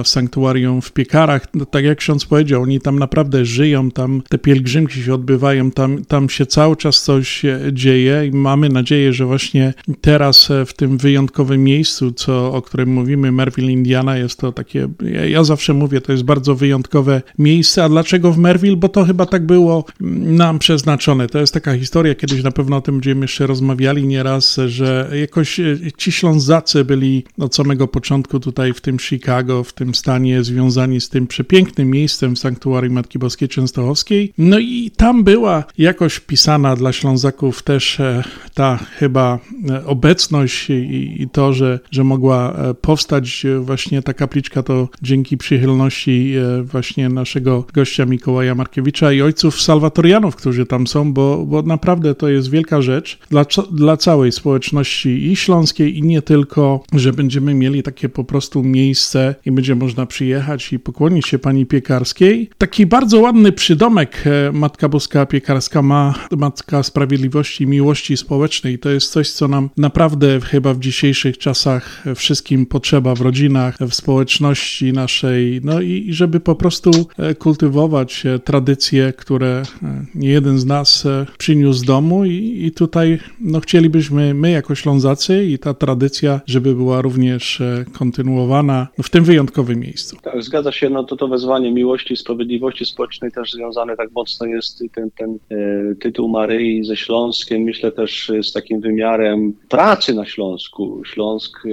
w sanktuarium w Piekarach, no, tak jak ksiądz powiedział, oni tam naprawdę żyją, tam te pielgrzymki się odbywają, tam, tam się cały czas coś dzieje i mamy nadzieję, że właśnie teraz e, w tym wyjątkowym miejscu, co, o którym mówimy, Merville, Indiana, jest to takie, ja, ja zawsze mówię, to jest bardzo wyjątkowe miejsce, a dlaczego w Merville? Bo to chyba tak było nam przeznaczone. To jest taka historia, kiedyś na pewno o tym będziemy jeszcze rozmawiali nieraz, że jakoś e, ci Ślązacy byli od samego początku tutaj w tym Chicago, w tym stanie związani z tym przepięknym miejscem w Sanktuarium Matki Boskiej Częstochowskiej. No i tam była jakoś pisana dla Ślązaków też e, ta chyba e, obecność i, i to, że, że mogła powstać właśnie ta kapliczka, to dzięki przychylności właśnie naszego gościa Mikołaja Markiewicza i ojców salwatorianów, którzy tam są, bo, bo naprawdę to jest wielka rzecz dla, dla całej społeczności i śląskiej, i nie tylko, że będziemy mieli takie po prostu miejsce i będzie można przyjechać i pokłonić się pani piekarskiej. Taki bardzo ładny przydomek Matka Boska Piekarska ma Matka Sprawiedliwości i miłości społecznej. To jest coś, co nam naprawdę chyba w dzisiejszych czasach wszystkim potrzeba w rodzinach, w społeczności naszej, no i żeby po prostu e, kultywować e, tradycje, które e, nie jeden z nas przyniósł z domu i, i tutaj no, chcielibyśmy my jako Ślązacy i ta tradycja, żeby była również kontynuowana w tym wyjątkowym miejscu. Tak, zgadza się, no to to wezwanie miłości i sprawiedliwości społecznej też związane tak mocno jest ten, ten e, tytuł Maryi ze Śląsk myślę też z takim wymiarem pracy na Śląsku. Śląsk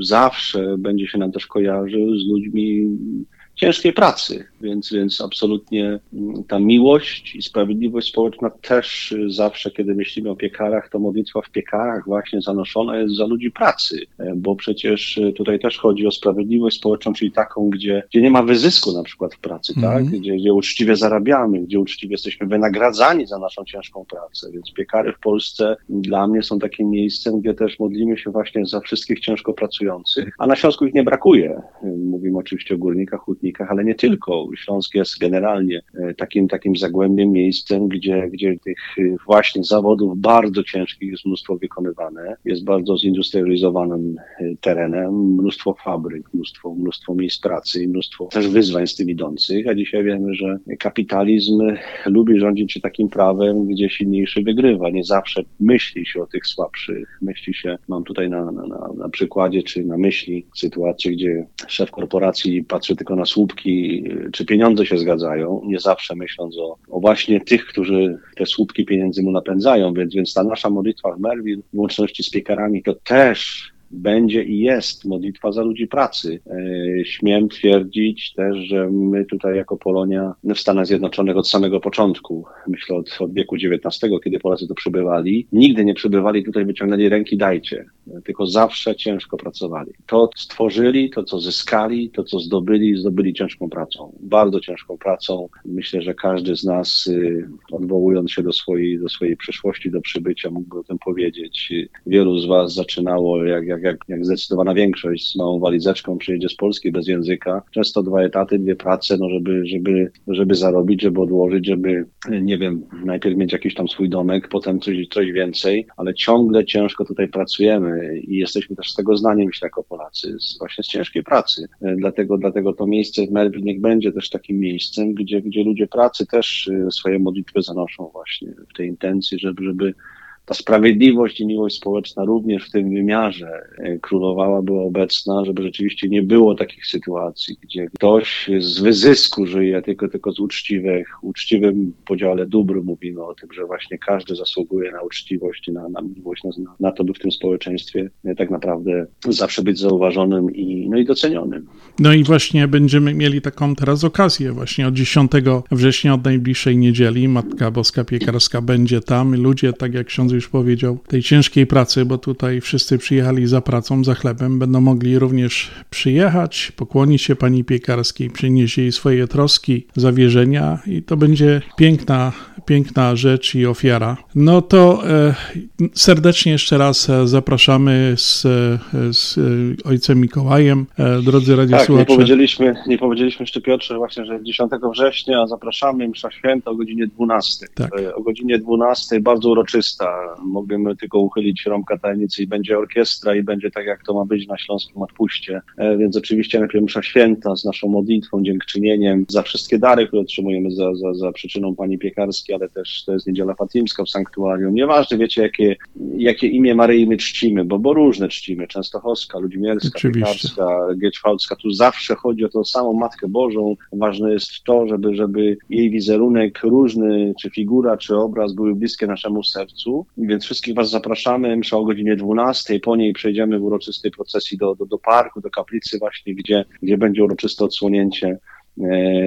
zawsze będzie się nam też kojarzył z Ludmilla ciężkiej pracy, więc, więc absolutnie mm, ta miłość i sprawiedliwość społeczna też zawsze, kiedy myślimy o piekarach, to modlitwa w piekarach właśnie zanoszona jest za ludzi pracy, e, bo przecież tutaj też chodzi o sprawiedliwość społeczną, czyli taką, gdzie, gdzie nie ma wyzysku na przykład w pracy, mm -hmm. tak? Mhm. Gdzie, gdzie uczciwie zarabiamy, gdzie uczciwie jesteśmy wynagradzani za naszą ciężką pracę, więc piekary w Polsce dla mnie są takim miejscem, gdzie też modlimy się właśnie za wszystkich ciężko pracujących, a na Śląsku ich nie brakuje. Mówimy oczywiście o górnikach, hutnikach, ale nie tylko. Śląsk jest generalnie e, takim, takim zagłębiem, miejscem, gdzie, gdzie tych e, właśnie zawodów bardzo ciężkich jest mnóstwo wykonywane. Jest bardzo zindustrializowanym e, terenem, mnóstwo fabryk, mnóstwo, mnóstwo miejsc pracy mnóstwo też wyzwań z tym idących, a dzisiaj wiemy, że kapitalizm lubi rządzić się takim prawem, gdzie silniejszy wygrywa. Nie zawsze myśli się o tych słabszych. Myśli się, mam tutaj na, na, na przykładzie, czy na myśli sytuację, gdzie szef korporacji patrzy tylko na słupki czy pieniądze się zgadzają, nie zawsze myśląc o, o, właśnie tych, którzy te słupki pieniędzy mu napędzają, więc, więc ta nasza modlitwa w Merville w łączności z piekarami to też będzie i jest modlitwa za ludzi pracy. E, śmiem twierdzić też, że my tutaj jako Polonia w Stanach Zjednoczonych od samego początku, myślę od, od wieku XIX, kiedy Polacy tu przybywali, nigdy nie przybywali tutaj, wyciągnęli ręki dajcie, tylko zawsze ciężko pracowali. To stworzyli, to co zyskali, to co zdobyli, zdobyli ciężką pracą. Bardzo ciężką pracą. Myślę, że każdy z nas, y, odwołując się do swojej, do swojej przeszłości, do przybycia, mógłby o tym powiedzieć. Wielu z Was zaczynało jak, jak jak, jak zdecydowana większość z małą walizeczką przyjedzie z Polski bez języka. Często dwa etaty, dwie prace, no żeby, żeby, żeby zarobić, żeby odłożyć, żeby, nie wiem, najpierw mieć jakiś tam swój domek, potem coś, coś więcej, ale ciągle ciężko tutaj pracujemy i jesteśmy też z tego znani, myślę, jako Polacy, z, właśnie z ciężkiej pracy. E, dlatego, dlatego to miejsce w Melbourne niech będzie też takim miejscem, gdzie, gdzie ludzie pracy też e, swoje modlitwy zanoszą właśnie w tej intencji, żeby, żeby ta sprawiedliwość i miłość społeczna również w tym wymiarze e, królowała, była obecna, żeby rzeczywiście nie było takich sytuacji, gdzie ktoś z wyzysku żyje, tylko, tylko z uczciwych, uczciwym podziale dóbr mówimy o tym, że właśnie każdy zasługuje na uczciwość, na, na miłość, na, na to, by w tym społeczeństwie e, tak naprawdę zawsze być zauważonym i, no i docenionym. No i właśnie będziemy mieli taką teraz okazję, właśnie od 10 września, od najbliższej niedzieli, Matka Boska Piekarska będzie tam. Ludzie, tak jak ksiądz już powiedział, tej ciężkiej pracy, bo tutaj wszyscy przyjechali za pracą, za chlebem, będą mogli również przyjechać, pokłonić się Pani Piekarskiej, przynieść jej swoje troski, zawierzenia i to będzie piękna, piękna rzecz i ofiara. No to e, serdecznie jeszcze raz e, zapraszamy z, e, z Ojcem Mikołajem, drodzy Tak, nie radiosłuchacze. powiedzieliśmy, nie powiedzieliśmy jeszcze Piotrze właśnie, że 10 września zapraszamy msza święta o godzinie 12. Tak. O godzinie 12 bardzo uroczysta. Mogliśmy tylko uchylić rąbka tajemnicy i będzie orkiestra i będzie tak jak to ma być na Śląskim Odpuście. Więc oczywiście najpierw msza święta z naszą modlitwą, dziękczynieniem za wszystkie dary, które otrzymujemy za, za, za przyczyną Pani Piekarskiej, ale też to jest Niedziela Fatimska w sanktuarium. Nieważne wiecie jakie, jakie imię Maryi my czcimy, bo, bo różne czcimy. Częstochowska, Oczywiście. Piekarska, Gieczwałcka. Tu zawsze chodzi o tą samą Matkę Bożą. Ważne jest to, żeby, żeby jej wizerunek różny, czy figura, czy obraz były bliskie naszemu sercu. Więc wszystkich Was zapraszamy. Msza o godzinie 12. Po niej przejdziemy w uroczystej procesji do, do, do parku, do kaplicy właśnie, gdzie, gdzie będzie uroczyste odsłonięcie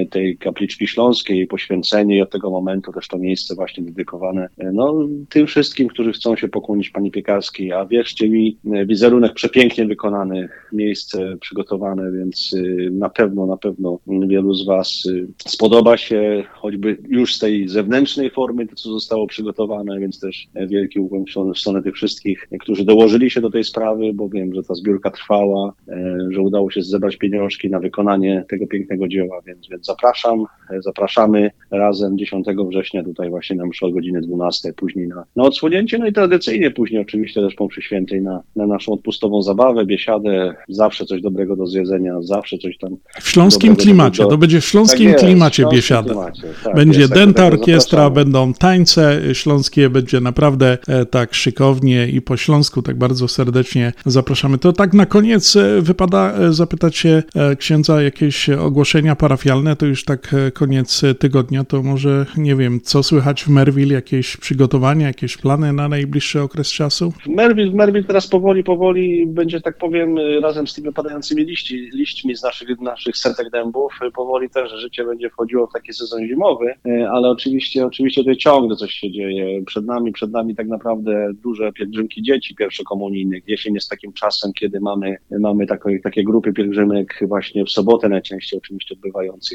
tej kapliczki śląskiej, poświęcenie i od tego momentu też to miejsce właśnie dedykowane e, no, tym wszystkim, którzy chcą się pokłonić Pani Piekarskiej, a wierzcie mi, e, wizerunek przepięknie wykonany, miejsce przygotowane, więc na pewno, na pewno wielu z Was spodoba się choćby już z tej zewnętrznej formy, to co zostało przygotowane, więc też e, wielki ukłon w stronę- tych wszystkich, e, którzy dołożyli się do tej sprawy, bo wiem, że ta zbiórka trwała, e, że udało się zebrać pieniążki na wykonanie tego pięknego dzieła, więc, więc zapraszam, zapraszamy razem 10 września tutaj właśnie na mszę o godzinie 12, później na, na odsłonięcie, no i tradycyjnie później oczywiście też po mszy świętej na, na naszą odpustową zabawę, biesiadę, zawsze coś dobrego do zjedzenia, zawsze coś tam W śląskim klimacie, do- to będzie w śląskim Tak jest, klimacie śląskim biesiada. klimacie, tak będzie jest, tak, orkiestra, zapraszamy. będą tańce śląskie, będzie naprawdę e, tak szykownie i po śląsku tak bardzo serdecznie zapraszamy. To tak na koniec e, wypada e, zapytać się księdza jakieś ogłoszenia parafialne, to już tak e, koniec e, tygodnia, to może nie wiem, co słychać w Merville, jakieś przygotowania, jakieś plany na najbliższy okres czasu? Merville, Merville teraz powoli, powoli będzie, tak powiem, y, razem z tymi opadającymi liści, liśćmi z naszych, naszych setek dębów, powoli też życie będzie wchodziło w taki sezon zimowy, ale oczywiście, oczywiście tutaj ciągle coś się dzieje. Przed nami, przed nami tak naprawdę duże pielgrzymki dzieci pierwszokomunijnych. Jesień jest takim czasem, kiedy mamy, mamy takie, takie grupy pielgrzymek właśnie w sobotę najczęściej oczywiście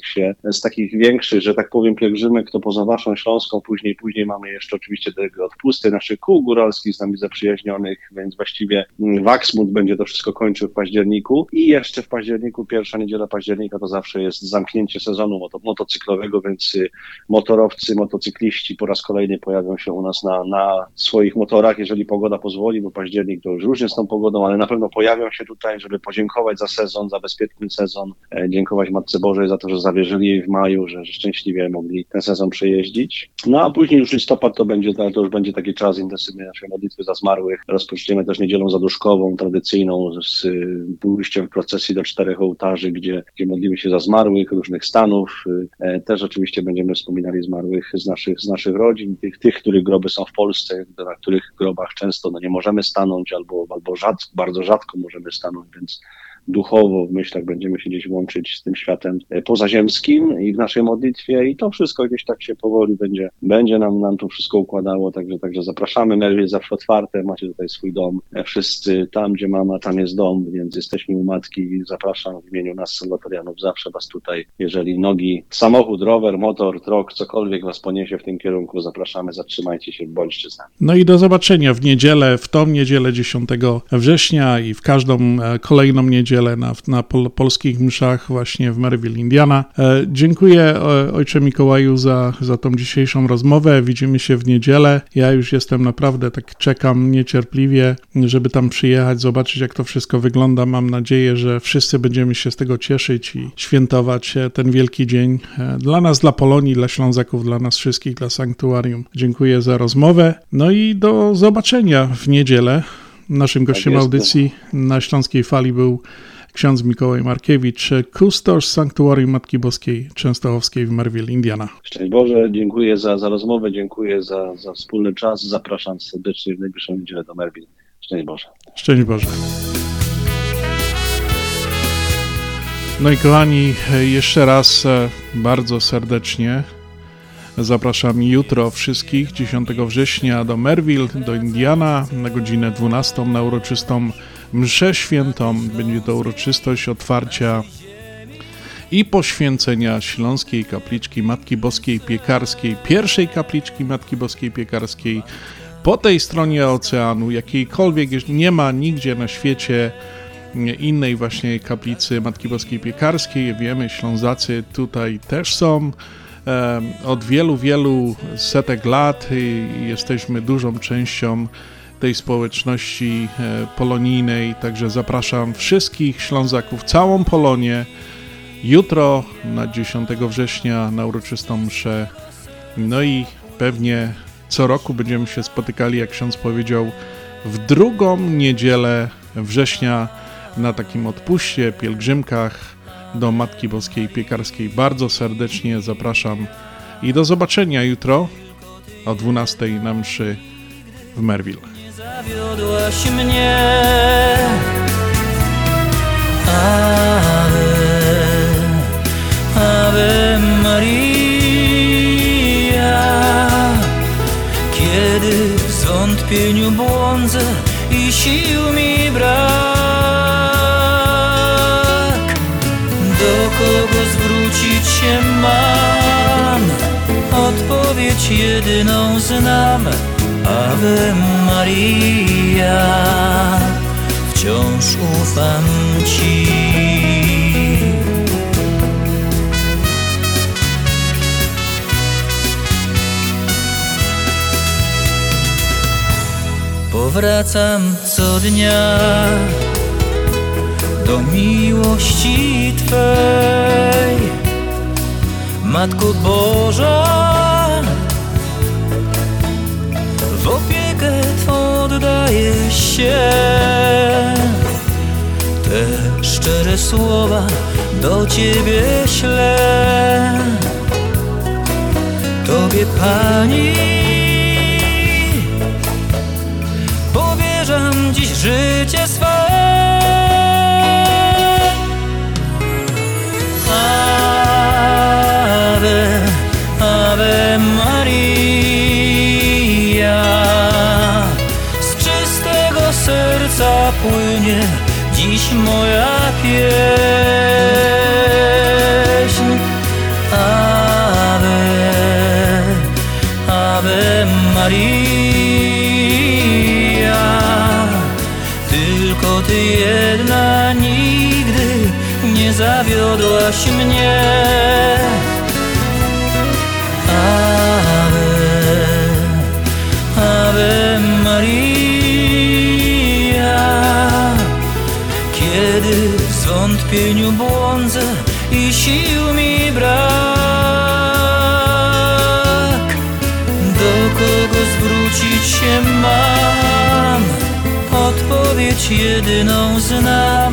się. Z takich większych, że tak powiem, pielgrzymek to poza Waszą Śląską, później, później mamy jeszcze oczywiście te odpusty naszych kół góralskich z nami zaprzyjaźnionych, więc właściwie mm, Waxmund będzie to wszystko kończył w październiku i jeszcze w październiku, pierwsza niedziela października to zawsze jest zamknięcie sezonu moto, motocyklowego, więc y, motorowcy, motocykliści po raz kolejny pojawią się u nas na, na swoich motorach, jeżeli pogoda pozwoli, bo październik to już różnie z tą pogodą, ale na pewno pojawią się tutaj, żeby podziękować za sezon, za bezpieczny sezon, e, dziękować Matce Bożej za to, że zawierzyli jej w maju, że, szczęśliwie mogli ten sezon przejeździć. No a później już listopad to będzie, to już będzie taki czas intensywnej naszej modlitwy za zmarłych. Rozpoczniemy też niedzielą zaduszkową, tradycyjną, z pójściem w procesji do czterech ołtarzy, gdzie, gdzie modlimy się za zmarłych różnych stanów. E, Też oczywiście będziemy wspominali zmarłych z naszych, z naszych rodzin, tych, tych, których groby są w Polsce, na których grobach często no, nie możemy stanąć albo, albo rzadko, bardzo rzadko możemy stanąć, więc duchowo w myślach będziemy się gdzieś łączyć z tym światem e, pozaziemskim i w naszej modlitwie. I to wszystko gdzieś tak się powoli będzie, będzie nam, nam to wszystko układało, także, także zapraszamy, Merwie jest zawsze otwarte, macie tutaj swój dom, E, wszyscy tam, gdzie mama, tam jest dom, więc jesteśmy u matki, zapraszam w imieniu nas salwatorianów, zawsze was tutaj, jeżeli nogi, samochód, rower, motor, trok, cokolwiek was poniesie w tym kierunku, zapraszamy, zatrzymajcie się, bądźcie z nami. No i do zobaczenia w niedzielę, w tą niedzielę 10 września i w każdą e, kolejną niedzielę niedzielę na, na pol, polskich mszach właśnie w Maryville, Indiana. E, dziękuję Ojcze Mikołaju za, za tą dzisiejszą rozmowę. Widzimy się w niedzielę. Ja już jestem naprawdę, tak czekam niecierpliwie, żeby tam przyjechać, zobaczyć jak to wszystko wygląda. Mam nadzieję, że wszyscy będziemy się z tego cieszyć i świętować e, ten wielki dzień e, dla nas, dla Polonii, dla Ślązaków, dla nas wszystkich, dla Sanktuarium. Dziękuję za rozmowę. No i do zobaczenia w niedzielę. Naszym gościem jest. audycji na Śląskiej Fali był ksiądz Mikołaj Markiewicz, kustosz Sanktuarium Matki Boskiej Częstochowskiej w Merville, Indiana. Szczęść Boże, dziękuję za, za rozmowę, dziękuję za, za wspólny czas. Zapraszam serdecznie w najbliższą niedzielę do Merville. Szczęść Boże. Szczęść Boże. No i kochani, jeszcze raz e, bardzo serdecznie zapraszam jutro wszystkich 10 września do Merville, do Indiana na godzinę 12 na uroczystą mszę świętą. Będzie to uroczystość otwarcia i poświęcenia Śląskiej Kapliczki Matki Boskiej Piekarskiej, pierwszej kapliczki Matki Boskiej Piekarskiej po tej stronie oceanu, jakiejkolwiek nie ma nigdzie na świecie innej właśnie kaplicy Matki Boskiej Piekarskiej. Wiemy, Ślązacy tutaj też są od wielu, wielu setek lat jesteśmy dużą częścią tej społeczności e, polonijnej, także zapraszam wszystkich Ślązaków, całą Polonię jutro na 10 września na uroczystą mszę. No i pewnie co roku będziemy się spotykali, jak ksiądz powiedział, w drugą niedzielę września na takim odpuście, pielgrzymkach do Matki Boskiej Piekarskiej. Bardzo serdecznie zapraszam i do zobaczenia jutro o 12 na mszy w Merville. Zawiodłaś mnie Ave, Ave Maria Kiedy w zwątpieniu błądzę i sił mi brak kogo zwrócić się mam? Odpowiedź jedyną znam. Ave Maria. Wciąż ufam Ci. Powracam co dnia do miłości Twej. Matko Boża w opiekę Twą oddaję się. Te szczere słowa do Ciebie ślę. Tobie Pani powierzam dziś życie Ave, Ave Maria. Z czystego serca płynie dziś moja pieśń. Ave, Ave Maria. Tylko Ty jedna nigdy nie zawiodłaś mnie zwątpieniu błądzę i sił mi brak. Do kogo zwrócić się mam? Odpowiedź jedyną znam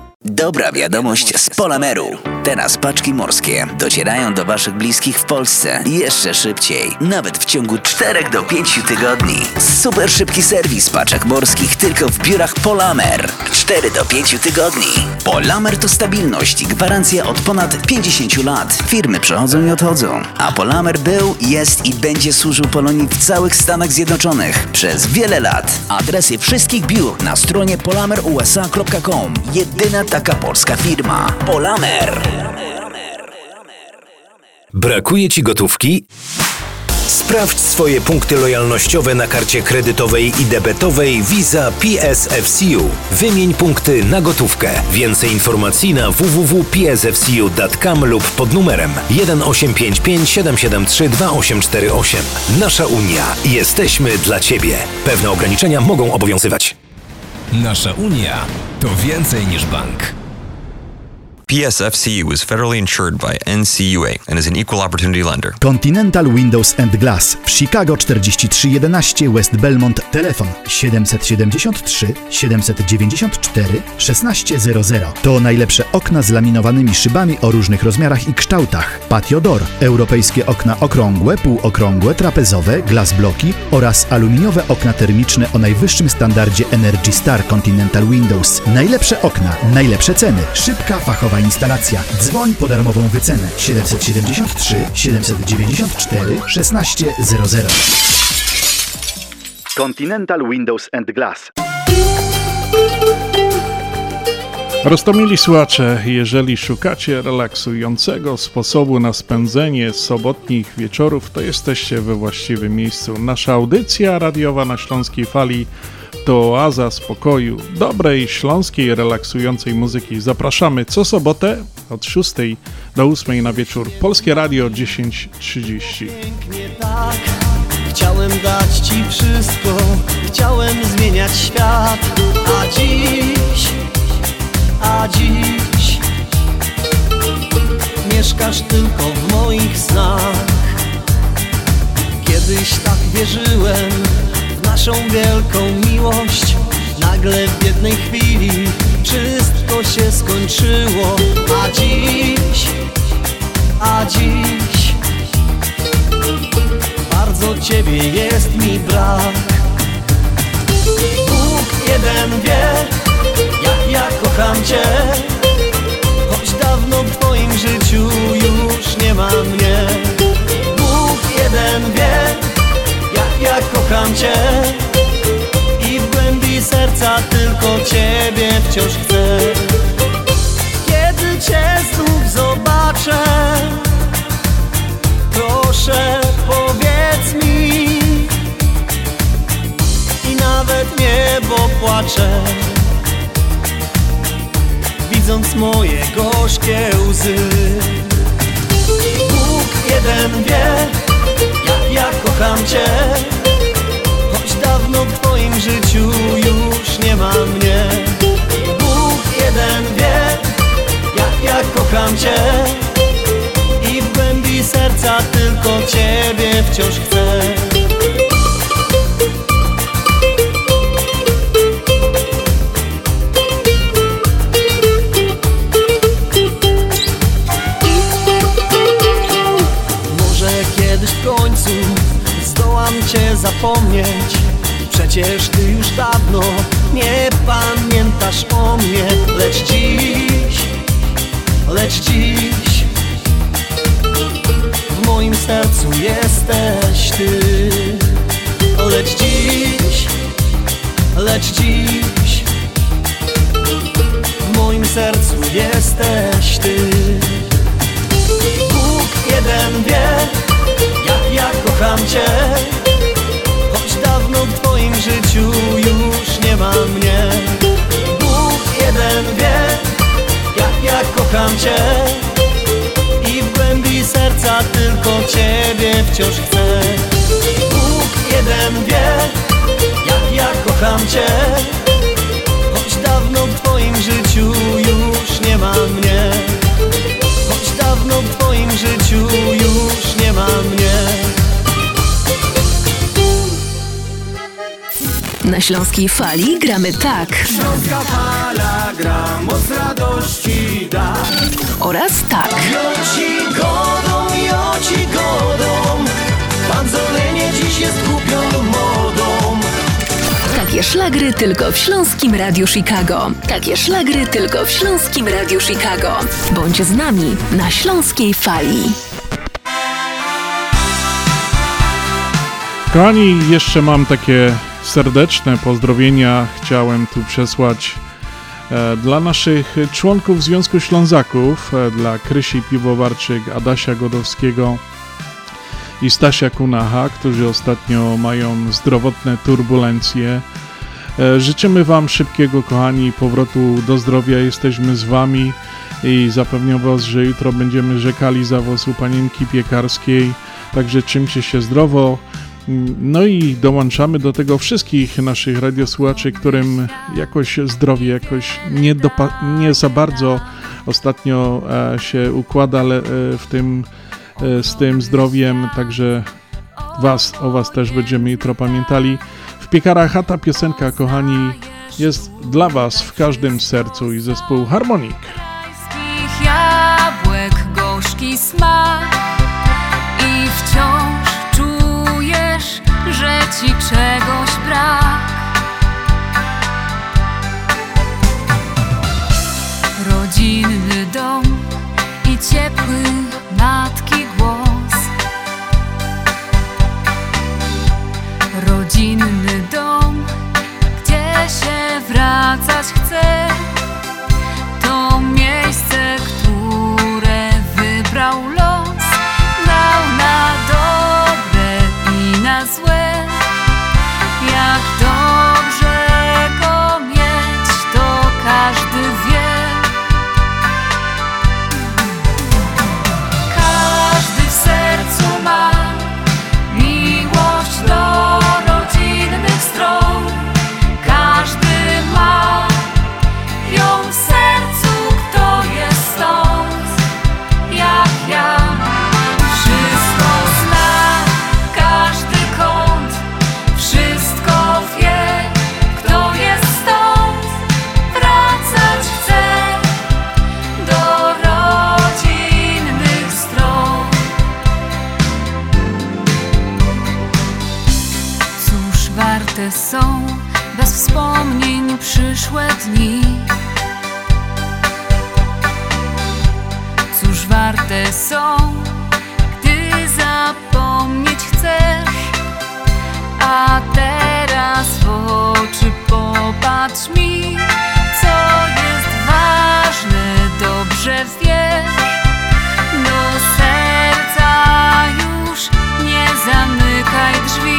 Dobra wiadomość z Polameru. Teraz paczki morskie docierają do Waszych bliskich w Polsce jeszcze szybciej, nawet w ciągu 4 do 5 tygodni. Super szybki serwis paczek morskich tylko w biurach Polamer. 4 do 5 tygodni. Polamer to stabilność i gwarancja od ponad 50 lat. Firmy przychodzą i odchodzą, a Polamer był, jest i będzie służył Polonii w całych Stanach Zjednoczonych przez wiele lat. Adresy wszystkich biur na stronie polamerusa.com. Jedyna taka polska firma. Polamer. Brakuje Ci gotówki? Sprawdź swoje punkty lojalnościowe na karcie kredytowej i debetowej Visa PSFCU. Wymień punkty na gotówkę. Więcej informacji na www.psfcu.com lub pod numerem 1855 773 2848. Nasza Unia. Jesteśmy dla Ciebie. Pewne ograniczenia mogą obowiązywać. Nasza Unia to więcej niż bank. PSFCU is federally insured by NCUA and is an equal opportunity lender. Continental Windows and Glass w Chicago 4311 West Belmont. Telefon 773 794 1600. To najlepsze okna z laminowanymi szybami o różnych rozmiarach i kształtach. Patio Door, europejskie okna okrągłe, półokrągłe, trapezowe, glass bloki oraz aluminiowe okna termiczne o najwyższym standardzie Energy Star Continental Windows. Najlepsze okna, najlepsze ceny, szybka fachowa instalacja. Dzwoń po darmową wycenę 773 794 1600. Continental Windows and Glass. Roztomili słuchacze, jeżeli szukacie relaksującego sposobu na spędzenie sobotnich wieczorów, to jesteście we właściwym miejscu. Nasza audycja radiowa na Śląskiej Fali to oaza spokoju, dobrej śląskiej relaksującej muzyki. Zapraszamy co sobotę od 6 do 8 na wieczór. Polskie Radio 10.30. tak Chciałem dać ci wszystko Chciałem zmieniać świat A dziś A dziś Mieszkasz tylko w moich snach Kiedyś tak wierzyłem naszą wielką miłość. Nagle w jednej chwili Wszystko się skończyło. A dziś A dziś bardzo ciebie jest mi brak. Bóg jeden wie, jak ja kocham cię. Choć dawno w twoim życiu już nie ma mnie. Bóg jeden wie, kocham cię I w głębi serca tylko ciebie wciąż chcę. Kiedy cię znów zobaczę Proszę powiedz mi. I nawet niebo płacze Widząc moje gorzkie łzy. Bóg jeden wie Jak ja kocham Cię dawno w Twoim życiu już nie ma mnie. Bóg jeden wie Jak ja kocham Cię. I w głębi serca tylko Ciebie wciąż chcę. Może kiedyś w końcu zdołam Cię zapomnieć Przecież Ty już dawno nie pamiętasz o mnie. Lecz dziś, lecz dziś w moim sercu jesteś Ty. Lecz dziś, lecz dziś W moim sercu jesteś Ty. Bóg jeden wie, jak ja kocham Cię kocham Cię I w głębi serca tylko Ciebie wciąż chcę. Bóg jeden wie, jak ja kocham Cię Choć dawno w Twoim życiu już nie ma mnie. Choć dawno w Twoim życiu już nie ma mnie Na Śląskiej Fali gramy tak. Śląska fala gra, moc radości da Oraz tak. Joci godą, joci godą Panzolenie dziś jest kupioną modą Takie szlagry tylko w Śląskim Radiu Chicago. Takie szlagry tylko w Śląskim Radiu Chicago. Bądź z nami na Śląskiej Fali. Kochani, jeszcze mam takie serdeczne pozdrowienia. Chciałem tu przesłać e, dla naszych członków Związku Ślązaków, e, dla Krysi Piwowarczyk, Adasia Godowskiego i Stasia Kunacha, którzy ostatnio mają zdrowotne turbulencje. E, Życzymy Wam szybkiego, kochani, powrotu do zdrowia. Jesteśmy z Wami i zapewniam Was, że jutro będziemy rzekali za Was u panienki piekarskiej. Także czymcie się zdrowo. No i dołączamy do tego wszystkich naszych radiosłuchaczy, którym jakoś zdrowie jakoś nie, nie za bardzo ostatnio e, się układa ale, e, w tym, e, z tym zdrowiem, także was, o Was też będziemy jutro pamiętali. W piekarach chata piosenka, kochani, jest dla Was w każdym sercu i zespół Harmonik. Jabłek gorzki smak ci czegoś brak. Rodzinny dom i ciepły matki głos. Rodzinny dom, gdzie się wracać chce. Zamykaj drzwi.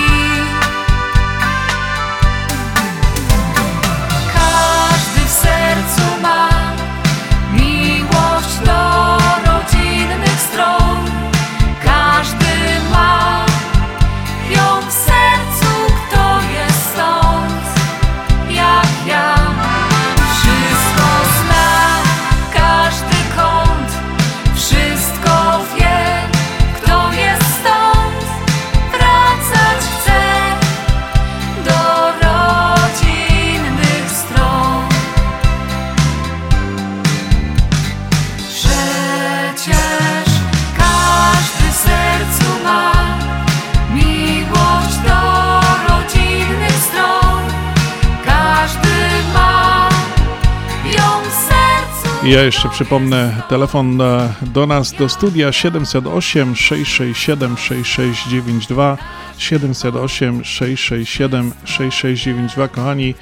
Jeszcze przypomnę telefon e, do nas do studia 708 667 6692 708 667 6692 kochani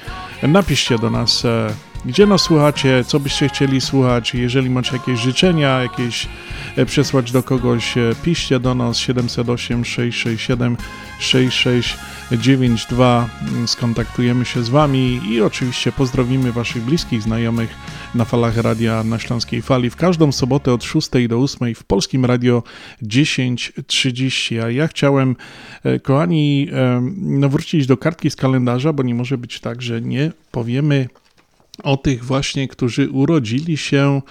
napiszcie do nas e, gdzie nas słuchacie, co byście chcieli słuchać. Jeżeli macie jakieś życzenia, jakieś e, przesłać do kogoś, e, piszcie do nas 708 667 6692. Skontaktujemy się z Wami i oczywiście pozdrowimy Waszych bliskich, znajomych na falach radia na Śląskiej Fali w każdą sobotę od 6 do 8 w Polskim Radio 10.30. A ja chciałem, e, kochani, no wrócić do kartki z kalendarza, bo nie może być tak, że nie powiemy o tych właśnie, którzy urodzili się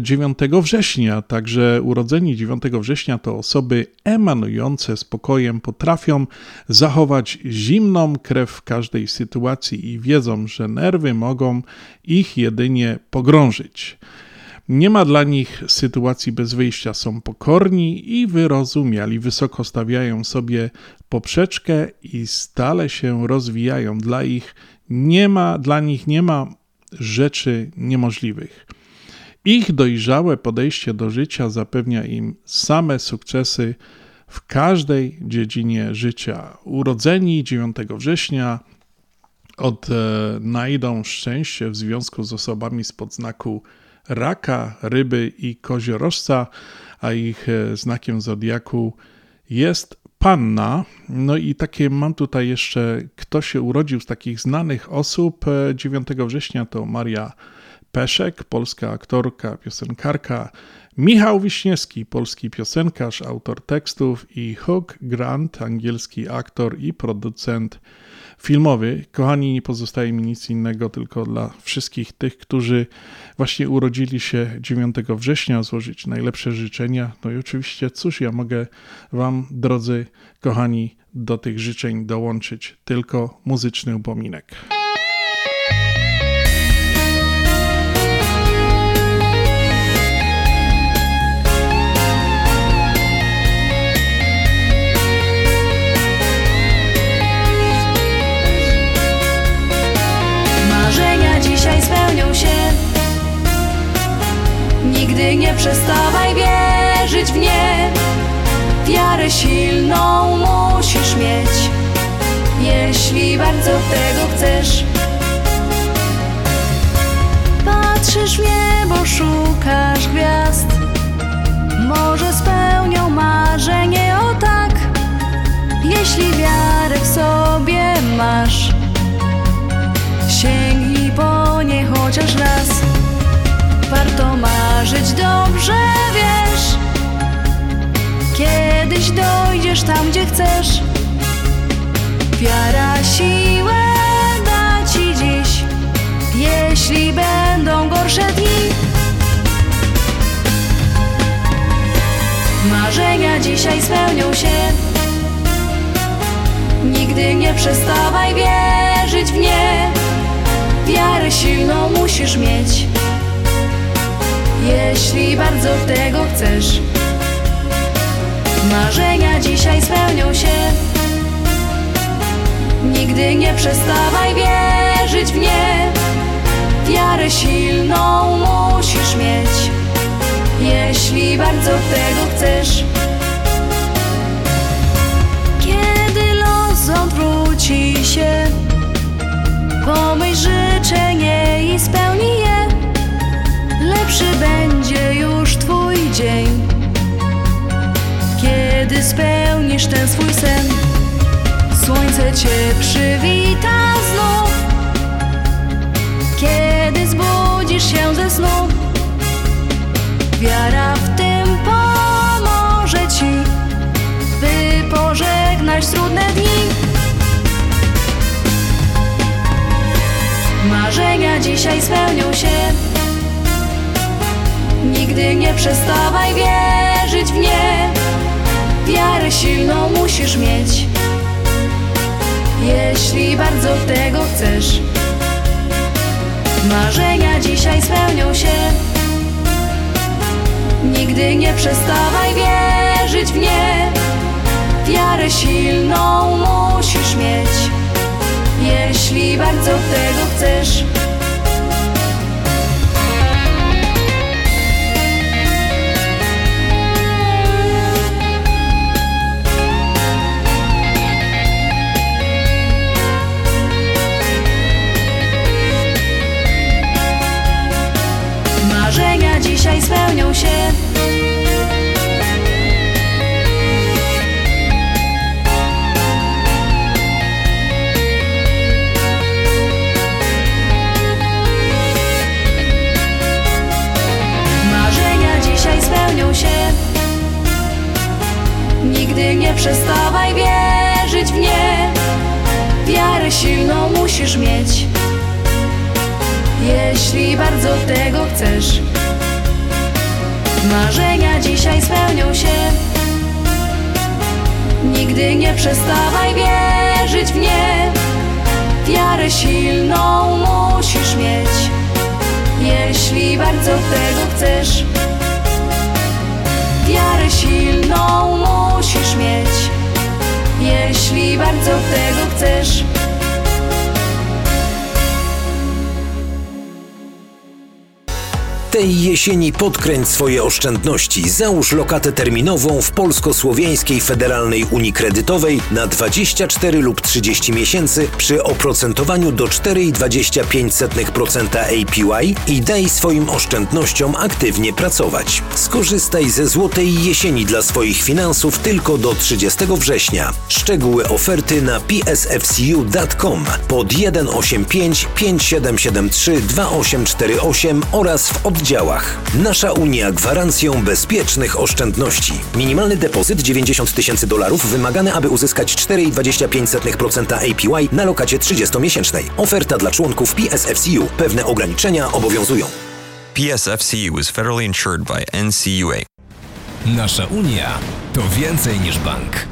9 września. Także urodzeni 9 września to osoby emanujące spokojem, potrafią zachować zimną krew w każdej sytuacji i wiedzą, że nerwy mogą ich jedynie pogrążyć. Nie ma dla nich sytuacji bez wyjścia, są pokorni i wyrozumiali, wysoko stawiają sobie poprzeczkę i stale się rozwijają. Dla ich nie ma, dla nich nie ma rzeczy niemożliwych. Ich dojrzałe podejście do życia zapewnia im same sukcesy w każdej dziedzinie życia. Urodzeni 9 września odnajdą szczęście w związku z osobami spod znaku raka, ryby i koziorożca, a ich e, znakiem zodiaku jest panna. No i takie mam tutaj jeszcze, kto się urodził z takich znanych osób 9 e, września to Maria Peszek, polska aktorka, piosenkarka, Michał Wiśniewski, polski piosenkarz, autor tekstów i Hugh Grant, angielski aktor i producent filmowy. Kochani, nie pozostaje mi nic innego, tylko dla wszystkich tych, którzy właśnie urodzili się 9 września, złożyć najlepsze życzenia. No i oczywiście, cóż ja mogę Wam, drodzy kochani, do tych życzeń dołączyć? Tylko muzyczny upominek. Nigdy nie przestawaj wierzyć w nie Wiarę silną musisz mieć. Jeśli bardzo tego chcesz Patrzysz w niebo, szukasz gwiazd. Może spełnią marzenie o tak Jeśli wiarę w sobie masz Dojdziesz tam, gdzie chcesz. Wiara siłę da ci dziś. Jeśli będą gorsze dni. Marzenia dzisiaj spełnią się. Nigdy nie przestawaj wierzyć w nie. Wiarę silną musisz mieć. Jeśli bardzo tego chcesz. Marzenia dzisiaj spełnią się. Nigdy nie przestawaj wierzyć w nie. Wiarę silną musisz mieć, jeśli bardzo tego chcesz. Kiedy los odwróci się, pomyśl życzenie i spełni je lepszy będzie już Twój dzień. Kiedy spełnisz ten swój sen, słońce Cię przywita znów. Kiedy zbudzisz się ze snu, wiara w tym pomoże Ci, by pożegnać trudne dni. Marzenia dzisiaj spełnią się. Nigdy nie przestawaj wierzyć w nie Wiarę silną musisz mieć. Jeśli bardzo tego chcesz Marzenia dzisiaj spełnią się. Nigdy nie przestawaj wierzyć w nie. Wiarę silną musisz mieć. Jeśli bardzo tego chcesz spełnią się. Marzenia dzisiaj spełnią się. Nigdy nie przestawaj wierzyć w nie. Wiarę silną musisz mieć jeśli bardzo tego chcesz. Marzenia dzisiaj spełnią się. Nigdy nie przestawaj wierzyć w nie. Wiarę silną musisz mieć. Jeśli bardzo tego chcesz. Wiarę silną musisz mieć. Jeśli bardzo tego chcesz Tej jesieni podkręć swoje oszczędności. Załóż lokatę terminową w Polsko-Słowiańskiej Federalnej Unii Kredytowej na 24 lub 30 miesięcy przy oprocentowaniu do 4,25% APY i daj swoim oszczędnościom aktywnie pracować. Skorzystaj ze złotej jesieni dla swoich finansów tylko do 30 września. Szczegóły oferty na psfcu.com pod 185 5773 2848 oraz w oddziałach. Nasza Unia gwarancją bezpiecznych oszczędności. Minimalny depozyt 90 tysięcy dolarów wymagany, aby uzyskać 4,25% APY na lokacie 30-miesięcznej. Oferta dla członków PSFCU. Pewne ograniczenia obowiązują. PSFCU is federally insured by NCUA. Nasza Unia to więcej niż bank.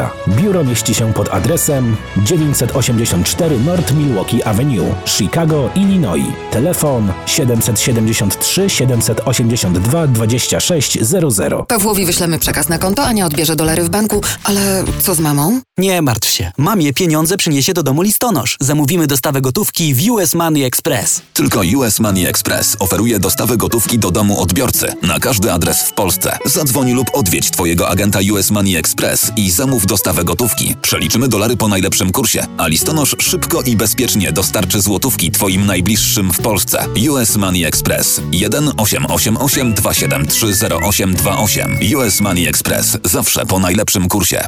Biuro mieści się pod adresem 984 North Milwaukee Avenue, Chicago, Illinois. Telefon 773 782 2600. Pawłowi wyślemy przekaz na konto, Ania odbierze dolary w banku, ale co z mamą? Nie martw się. Mamie pieniądze przyniesie do domu listonosz. Zamówimy dostawę gotówki w US Money Express. Tylko US Money Express oferuje dostawę gotówki do domu odbiorcy na każdy adres w Polsce. Zadzwoń lub odwiedź Twojego agenta US Money Express i zamów dostawę gotówki. Przeliczymy dolary po najlepszym kursie, a listonosz szybko i bezpiecznie dostarczy złotówki Twoim najbliższym w Polsce. US Money Express 1 888 273 0828. US Money Express zawsze po najlepszym kursie.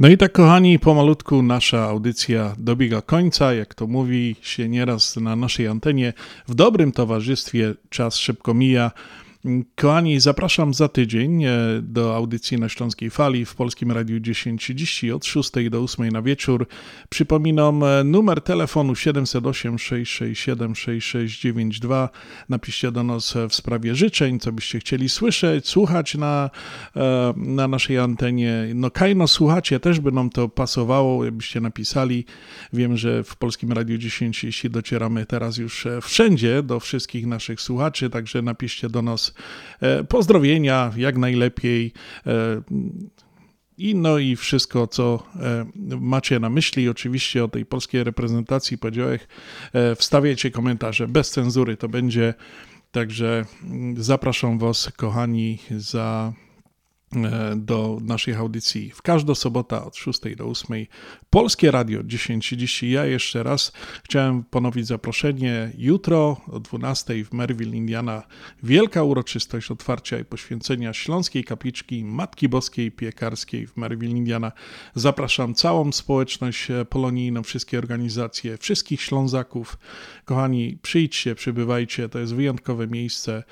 No i tak, kochani, pomalutku nasza audycja dobiega końca. Jak to mówi się nieraz na naszej antenie, w dobrym towarzystwie czas szybko mija. Kochani, zapraszam za tydzień e, do audycji na Śląskiej Fali w Polskim Radiu 1030 od 6 do 8 na wieczór. Przypominam e, numer telefonu 708 667 6692. Napiszcie do nas w sprawie życzeń, co byście chcieli słyszeć, słuchać na, e, na naszej antenie. No kajno słuchacie, też by nam to pasowało, jakbyście napisali. Wiem, że w Polskim Radiu 1030 docieramy teraz już wszędzie do wszystkich naszych słuchaczy, także napiszcie do nas pozdrowienia jak najlepiej. I no i wszystko, co macie na myśli, oczywiście o tej polskiej reprezentacji podziałek, wstawiajcie komentarze bez cenzury, to będzie. Także zapraszam Was, kochani, za do naszej audycji w każdą sobotę od 6 do 8. Polskie Radio 10.30. Ja jeszcze raz chciałem ponowić zaproszenie. Jutro o 12 w Merville, Indiana. Wielka uroczystość otwarcia i poświęcenia Śląskiej Kapliczki Matki Boskiej Piekarskiej w Merville, Indiana. Zapraszam całą społeczność polonijną, wszystkie organizacje, wszystkich Ślązaków. Kochani, przyjdźcie, przybywajcie. To jest wyjątkowe miejsce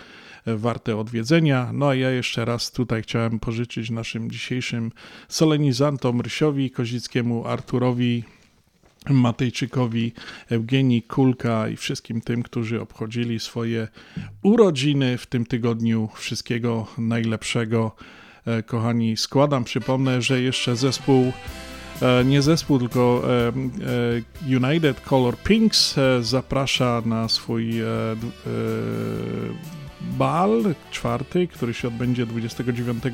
warte odwiedzenia. No a ja jeszcze raz tutaj chciałem pożyczyć naszym dzisiejszym solenizantom Rysiowi Kozickiemu, Arturowi Matejczykowi, Eugenii Kulka i wszystkim tym, którzy obchodzili swoje urodziny w tym tygodniu. Wszystkiego najlepszego. E, kochani, składam, przypomnę, że jeszcze zespół e, nie zespół, tylko e, United Color Pinks zaprasza na swój bal czwarty, który się odbędzie 29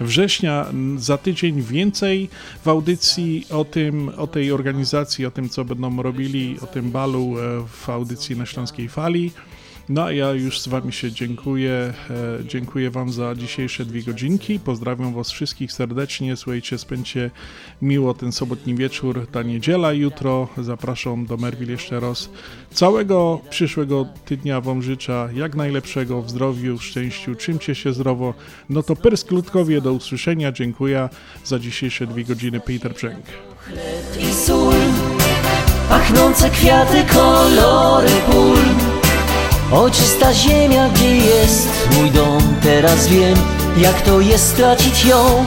września. Za tydzień więcej w audycji o tym, o tej organizacji, o tym, co będą robili, o tym balu w audycji na Śląskiej Fali. No a ja już z Wami się dziękuję. E, dziękuję Wam za dzisiejsze dwie godzinki. Pozdrawiam Was wszystkich serdecznie. Słuchajcie, spędźcie miło ten sobotni wieczór, ta niedziela jutro. Zapraszam do Merville jeszcze raz. Całego przyszłego tygodnia Wam życzę jak najlepszego w zdrowiu, w szczęściu. Czymcie się zdrowo. No to persklutkowie do usłyszenia. Dziękuję za dzisiejsze dwie godziny. Peter Brzęk. i sól, pachnące kwiaty, kolory pól. Oczysta ziemia, gdzie jest mój dom Teraz wiem, jak to jest stracić ją.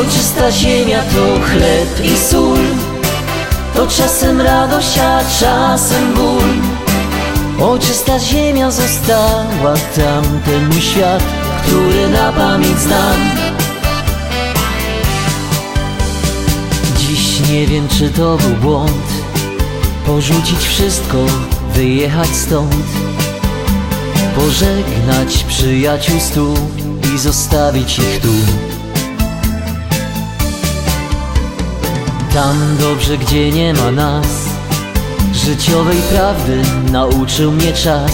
Oczysta ziemia to chleb i sól To czasem radość, a czasem ból. Oczysta ziemia została tam Ten mój świat, który na pamięć znam. Dziś nie wiem, czy to był błąd Porzucić wszystko wyjechać stąd Pożegnać przyjaciół stu i zostawić ich tu. Tam dobrze, gdzie nie ma nas Życiowej prawdy nauczył mnie czas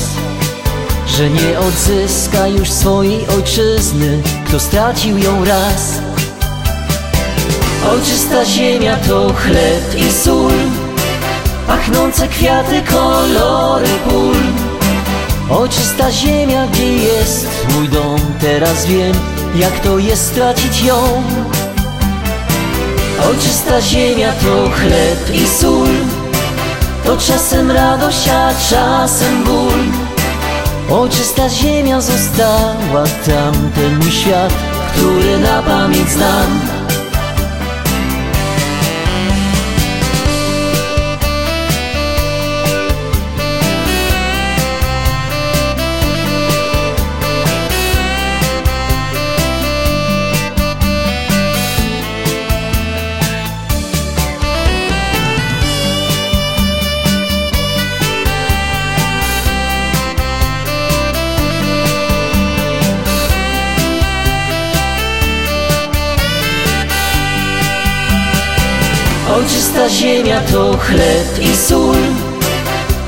Że nie odzyska już swojej ojczyzny Kto stracił ją raz. Ojczysta ziemia to chleb i sól Pachnące kwiaty, kolory pól. Oczysta ziemia, gdzie jest mój dom Teraz wiem, jak to jest stracić ją. Oczysta ziemia to chleb i sól. To czasem radość, a czasem ból. Oczysta ziemia została tam Ten mój świat, który na pamięć znam Ojczysta ziemia to chleb i sól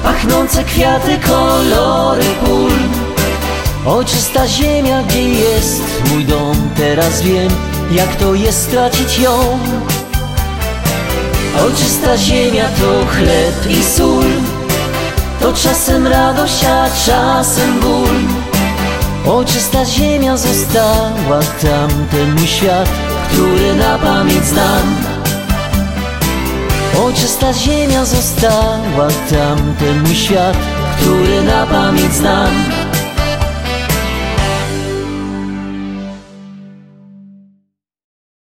Pachnące kwiaty, kolory pól. Ojczysta ziemia, gdzie jest mój dom Teraz wiem, jak to jest stracić ją. Ojczysta ziemia to chleb i sól To czasem radość, a czasem ból. Ojczysta ziemia została tam Ten mój świat, który na pamięć znam Ojczysta ziemia została tam Ten mój świat, który na pamięć znam